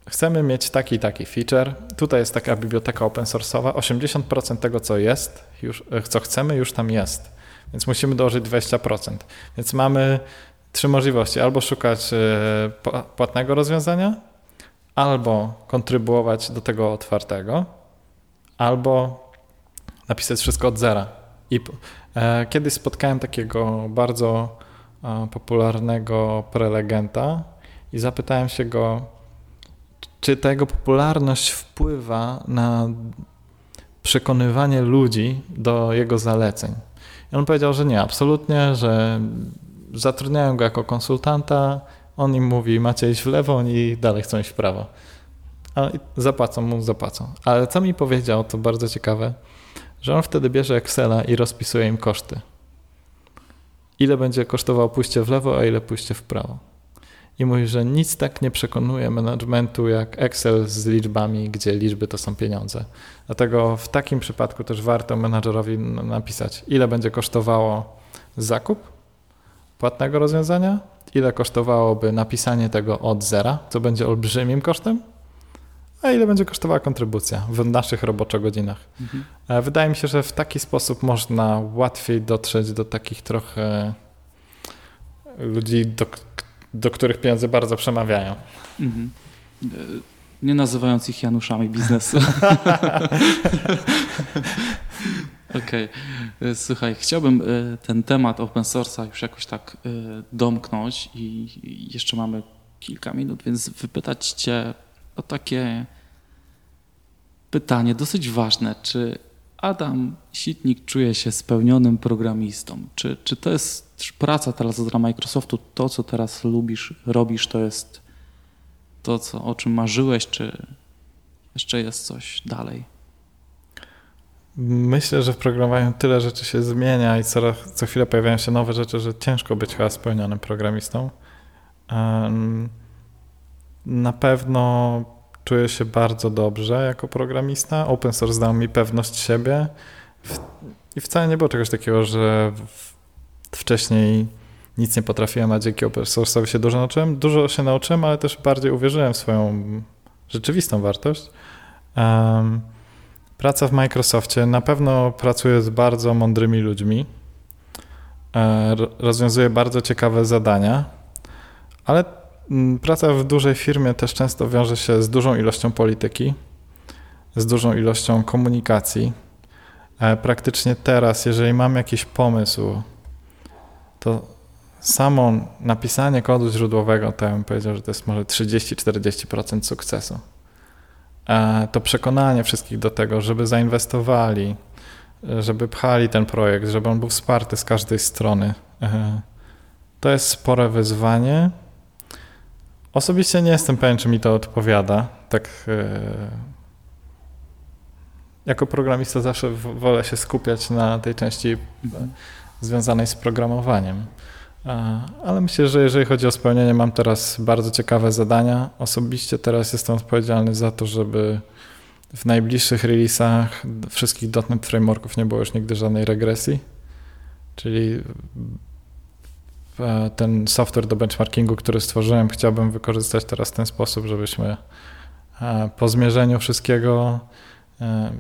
chcemy mieć taki i taki feature. Tutaj jest taka biblioteka open source'owa. 80% tego, co jest, już, e, co chcemy, już tam jest więc musimy dołożyć 20%. Więc mamy trzy możliwości: albo szukać e, płatnego rozwiązania, albo kontrybuować do tego otwartego, albo napisać wszystko od zera. I e, kiedyś spotkałem takiego bardzo e, popularnego prelegenta i zapytałem się go, czy ta jego popularność wpływa na przekonywanie ludzi do jego zaleceń. I on powiedział, że nie, absolutnie, że zatrudniają go jako konsultanta, on im mówi, macie iść w lewo, oni dalej chcą iść w prawo. Ale zapłacą mu, zapłacą. Ale co mi powiedział, to bardzo ciekawe, że on wtedy bierze Excela i rozpisuje im koszty. Ile będzie kosztowało pójście w lewo, a ile pójście w prawo i mówi, że nic tak nie przekonuje managementu jak Excel z liczbami, gdzie liczby to są pieniądze. Dlatego w takim przypadku też warto menadżerowi napisać, ile będzie kosztowało zakup płatnego rozwiązania, ile kosztowałoby napisanie tego od zera, co będzie olbrzymim kosztem, a ile będzie kosztowała kontrybucja w naszych roboczo-godzinach. Mhm. E, wydaje mi się, że w taki sposób można łatwiej dotrzeć do takich trochę ludzi, do, do których pieniądze bardzo przemawiają. Mhm. Nie nazywając ich Januszami biznesu. Okej. Okay. Słuchaj, chciałbym e, ten temat open source'a już jakoś tak e, domknąć i jeszcze mamy kilka minut, więc wypytać Cię o takie pytanie dosyć ważne. Czy Adam Sitnik czuje się spełnionym programistą? Czy, czy to jest praca teraz dla Microsoftu, to co teraz lubisz, robisz, to jest to, co, o czym marzyłeś, czy jeszcze jest coś dalej? Myślę, że w programowaniu tyle rzeczy się zmienia i co, co chwilę pojawiają się nowe rzeczy, że ciężko być chyba spełnionym programistą. Na pewno czuję się bardzo dobrze jako programista. Open source dał mi pewność siebie i wcale nie było czegoś takiego, że wcześniej nic nie potrafiłem, a dzięki open source'owi się dużo nauczyłem. Dużo się nauczyłem, ale też bardziej uwierzyłem w swoją rzeczywistą wartość. Um, praca w Microsoftie. Na pewno pracuję z bardzo mądrymi ludźmi. E, rozwiązuję bardzo ciekawe zadania, ale praca w dużej firmie też często wiąże się z dużą ilością polityki, z dużą ilością komunikacji. E, praktycznie teraz, jeżeli mam jakiś pomysł, to samo napisanie kodu źródłowego, to ja bym powiedział, że to jest może 30-40% sukcesu. E, to przekonanie wszystkich do tego, żeby zainwestowali, żeby pchali ten projekt, żeby on był wsparty z każdej strony. E, to jest spore wyzwanie. Osobiście nie jestem pewien, czy mi to odpowiada. Tak e, jako programista zawsze wolę się skupiać na tej części związanej z programowaniem. Ale myślę, że jeżeli chodzi o spełnienie, mam teraz bardzo ciekawe zadania. Osobiście teraz jestem odpowiedzialny za to, żeby w najbliższych releasach wszystkich .NET Frameworków nie było już nigdy żadnej regresji. Czyli ten software do benchmarkingu, który stworzyłem, chciałbym wykorzystać teraz w ten sposób, żebyśmy e, po zmierzeniu wszystkiego e,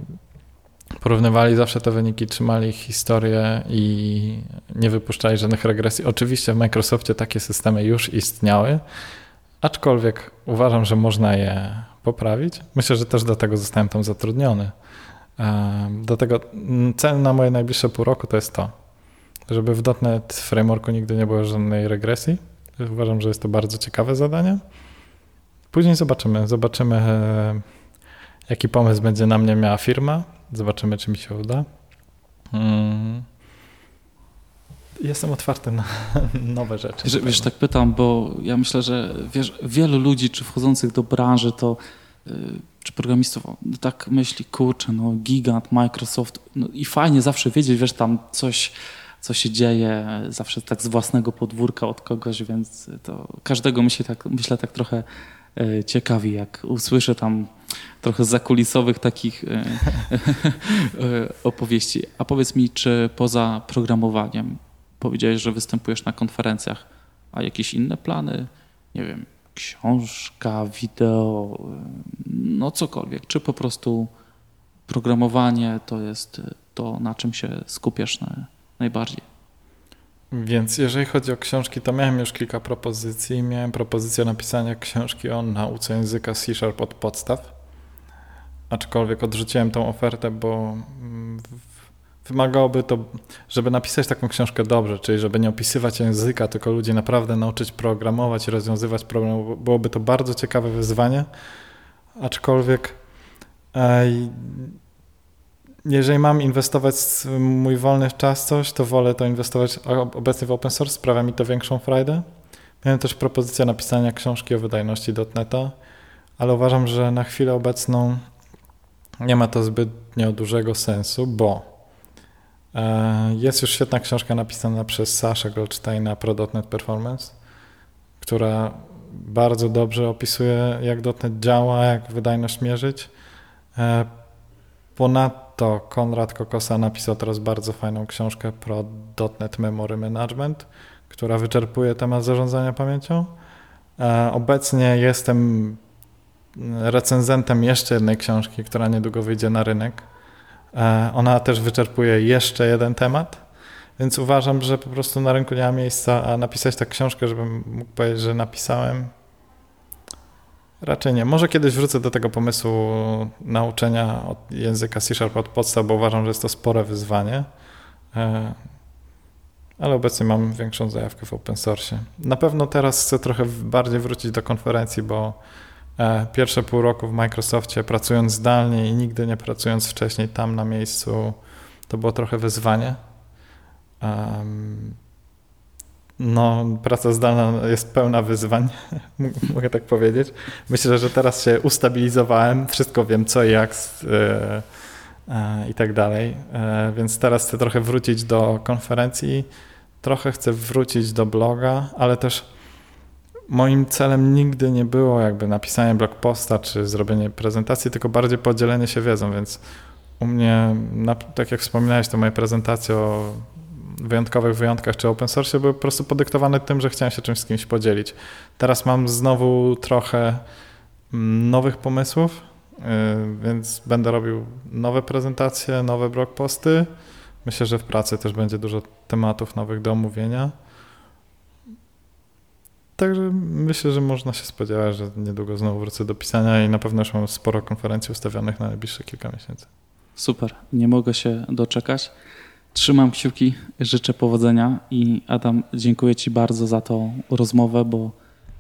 porównywali zawsze te wyniki, trzymali historię i nie wypuszczali żadnych regresji. Oczywiście w Microsoftie takie systemy już istniały, aczkolwiek uważam, że można je poprawić. Myślę, że też do tego zostałem tam zatrudniony. Do tego cel na moje najbliższe pół roku to jest to, żeby w .NET Frameworku nigdy nie było żadnej regresji. Uważam, że jest to bardzo ciekawe zadanie. Później zobaczymy, zobaczymy e, jaki pomysł będzie na mnie miała firma, Zobaczymy, czy mi się uda. Mm. Jestem otwarty na nowe rzeczy. Wiesz, wiesz, tak pytam, bo ja myślę, że wiesz, wielu ludzi, czy wchodzących do branży, to yy, czy programistów, no tak myśli, kurczę, no gigant, Microsoft, no i fajnie zawsze wiedzieć, wiesz, tam coś, co się dzieje, zawsze tak z własnego podwórka od kogoś, więc to każdego myśli tak, myślę tak trochę E, ciekawi, jak usłyszę tam trochę zakulisowych takich e, e, opowieści. A powiedz mi, czy poza programowaniem powiedziałeś, że występujesz na konferencjach, a jakieś inne plany? Nie wiem, książka, wideo, no cokolwiek. Czy po prostu programowanie to jest to, na czym się skupiasz najbardziej? Więc jeżeli chodzi o książki, to miałem już kilka propozycji. Miałem propozycję napisania książki o nauce języka C Sharp od podstaw, aczkolwiek odrzuciłem tą ofertę, bo mm, wymagałoby to, żeby napisać taką książkę dobrze, czyli żeby nie opisywać języka, tylko ludzi naprawdę nauczyć programować i rozwiązywać problemy. Byłoby to bardzo ciekawe wyzwanie, aczkolwiek jeżeli mam inwestować mój wolny czas coś, to wolę to inwestować obecnie w open source, sprawia mi to większą frajdę. Miałem też propozycję napisania książki o wydajności .NETA, ale uważam, że na chwilę obecną nie ma to zbytnio dużego sensu, bo e, jest już świetna książka napisana przez Sasha Goldsteina Pro.NET Performance, która bardzo dobrze opisuje, jak .NET działa, jak wydajność mierzyć. E, Ponadto Konrad Kokosa napisał teraz bardzo fajną książkę pro .NET Memory Management, która wyczerpuje temat zarządzania pamięcią. E, obecnie jestem recenzentem jeszcze jednej książki, która niedługo wyjdzie na rynek. E, ona też wyczerpuje jeszcze jeden temat, więc uważam, że po prostu na rynku nie ma miejsca, a napisać tę książkę, żebym mógł powiedzieć, że napisałem, Raczej nie. Może kiedyś wrócę do tego pomysłu nauczenia języka C Sharp od podstaw, bo uważam, że jest to spore wyzwanie. E, ale obecnie mam większą zajawkę w open source. Na pewno teraz chcę trochę bardziej wrócić do konferencji, bo e, pierwsze pół roku w Microsoftie pracując zdalnie i nigdy nie pracując wcześniej tam na miejscu, to było trochę wyzwanie. No, praca zdalna jest pełna wyzwań, mogę tak powiedzieć. Myślę, że teraz się ustabilizowałem, wszystko wiem co i jak e, e, i tak dalej, e, więc teraz chcę trochę wrócić do konferencji, trochę chcę wrócić do bloga, ale też moim celem nigdy nie było jakby napisanie blog posta czy zrobienie prezentacji, tylko bardziej podzielenie się wiedzą, więc u mnie, tak jak wspominałeś, to moje prezentacje o wyjątkowych wyjątkach czy open source były po prostu podyktowane tym, że chciałem się czymś z kimś podzielić. Teraz mam znowu trochę mm, nowych pomysłów, y, więc będę robił nowe prezentacje, nowe blog posty. Myślę, że w pracy też będzie dużo tematów nowych do omówienia. Także myślę, że można się spodziewać, że niedługo znowu wrócę do pisania i na pewno już mam sporo konferencji ustawionych na najbliższe kilka miesięcy. Super, nie mogę się doczekać. Trzymam kciuki, życzę powodzenia i Adam, dziękuję Ci bardzo za tą rozmowę, bo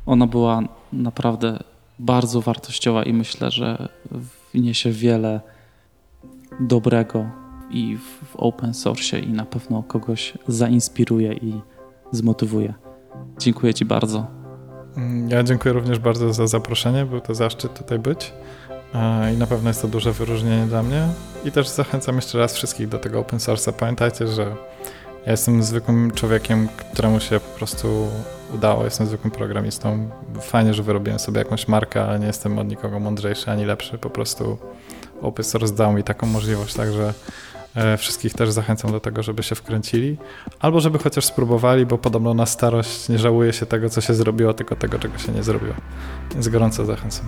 ona była naprawdę bardzo wartościowa i myślę, że wniesie wiele dobrego i w open source i na pewno kogoś zainspiruje i zmotywuje. Dziękuję Ci bardzo. Ja dziękuję również bardzo za zaproszenie. Był to zaszczyt tutaj być i na pewno jest to duże wyróżnienie dla mnie. I też zachęcam jeszcze raz wszystkich do tego open source'a. Pamiętajcie, że ja jestem zwykłym człowiekiem, któremu się po prostu udało. Jestem zwykłym programistą. Fajnie, że wyrobiłem sobie jakąś markę, ale nie jestem od nikogo mądrzejszy ani lepszy. Po prostu open source dał mi taką możliwość, także E, wszystkich też zachęcam do tego, żeby się wkręcili, albo żeby chociaż spróbowali, bo podobno na starość nie żałuje się tego, co się zrobiło, tylko tego, czego się nie zrobiło. Więc gorąco zachęcam.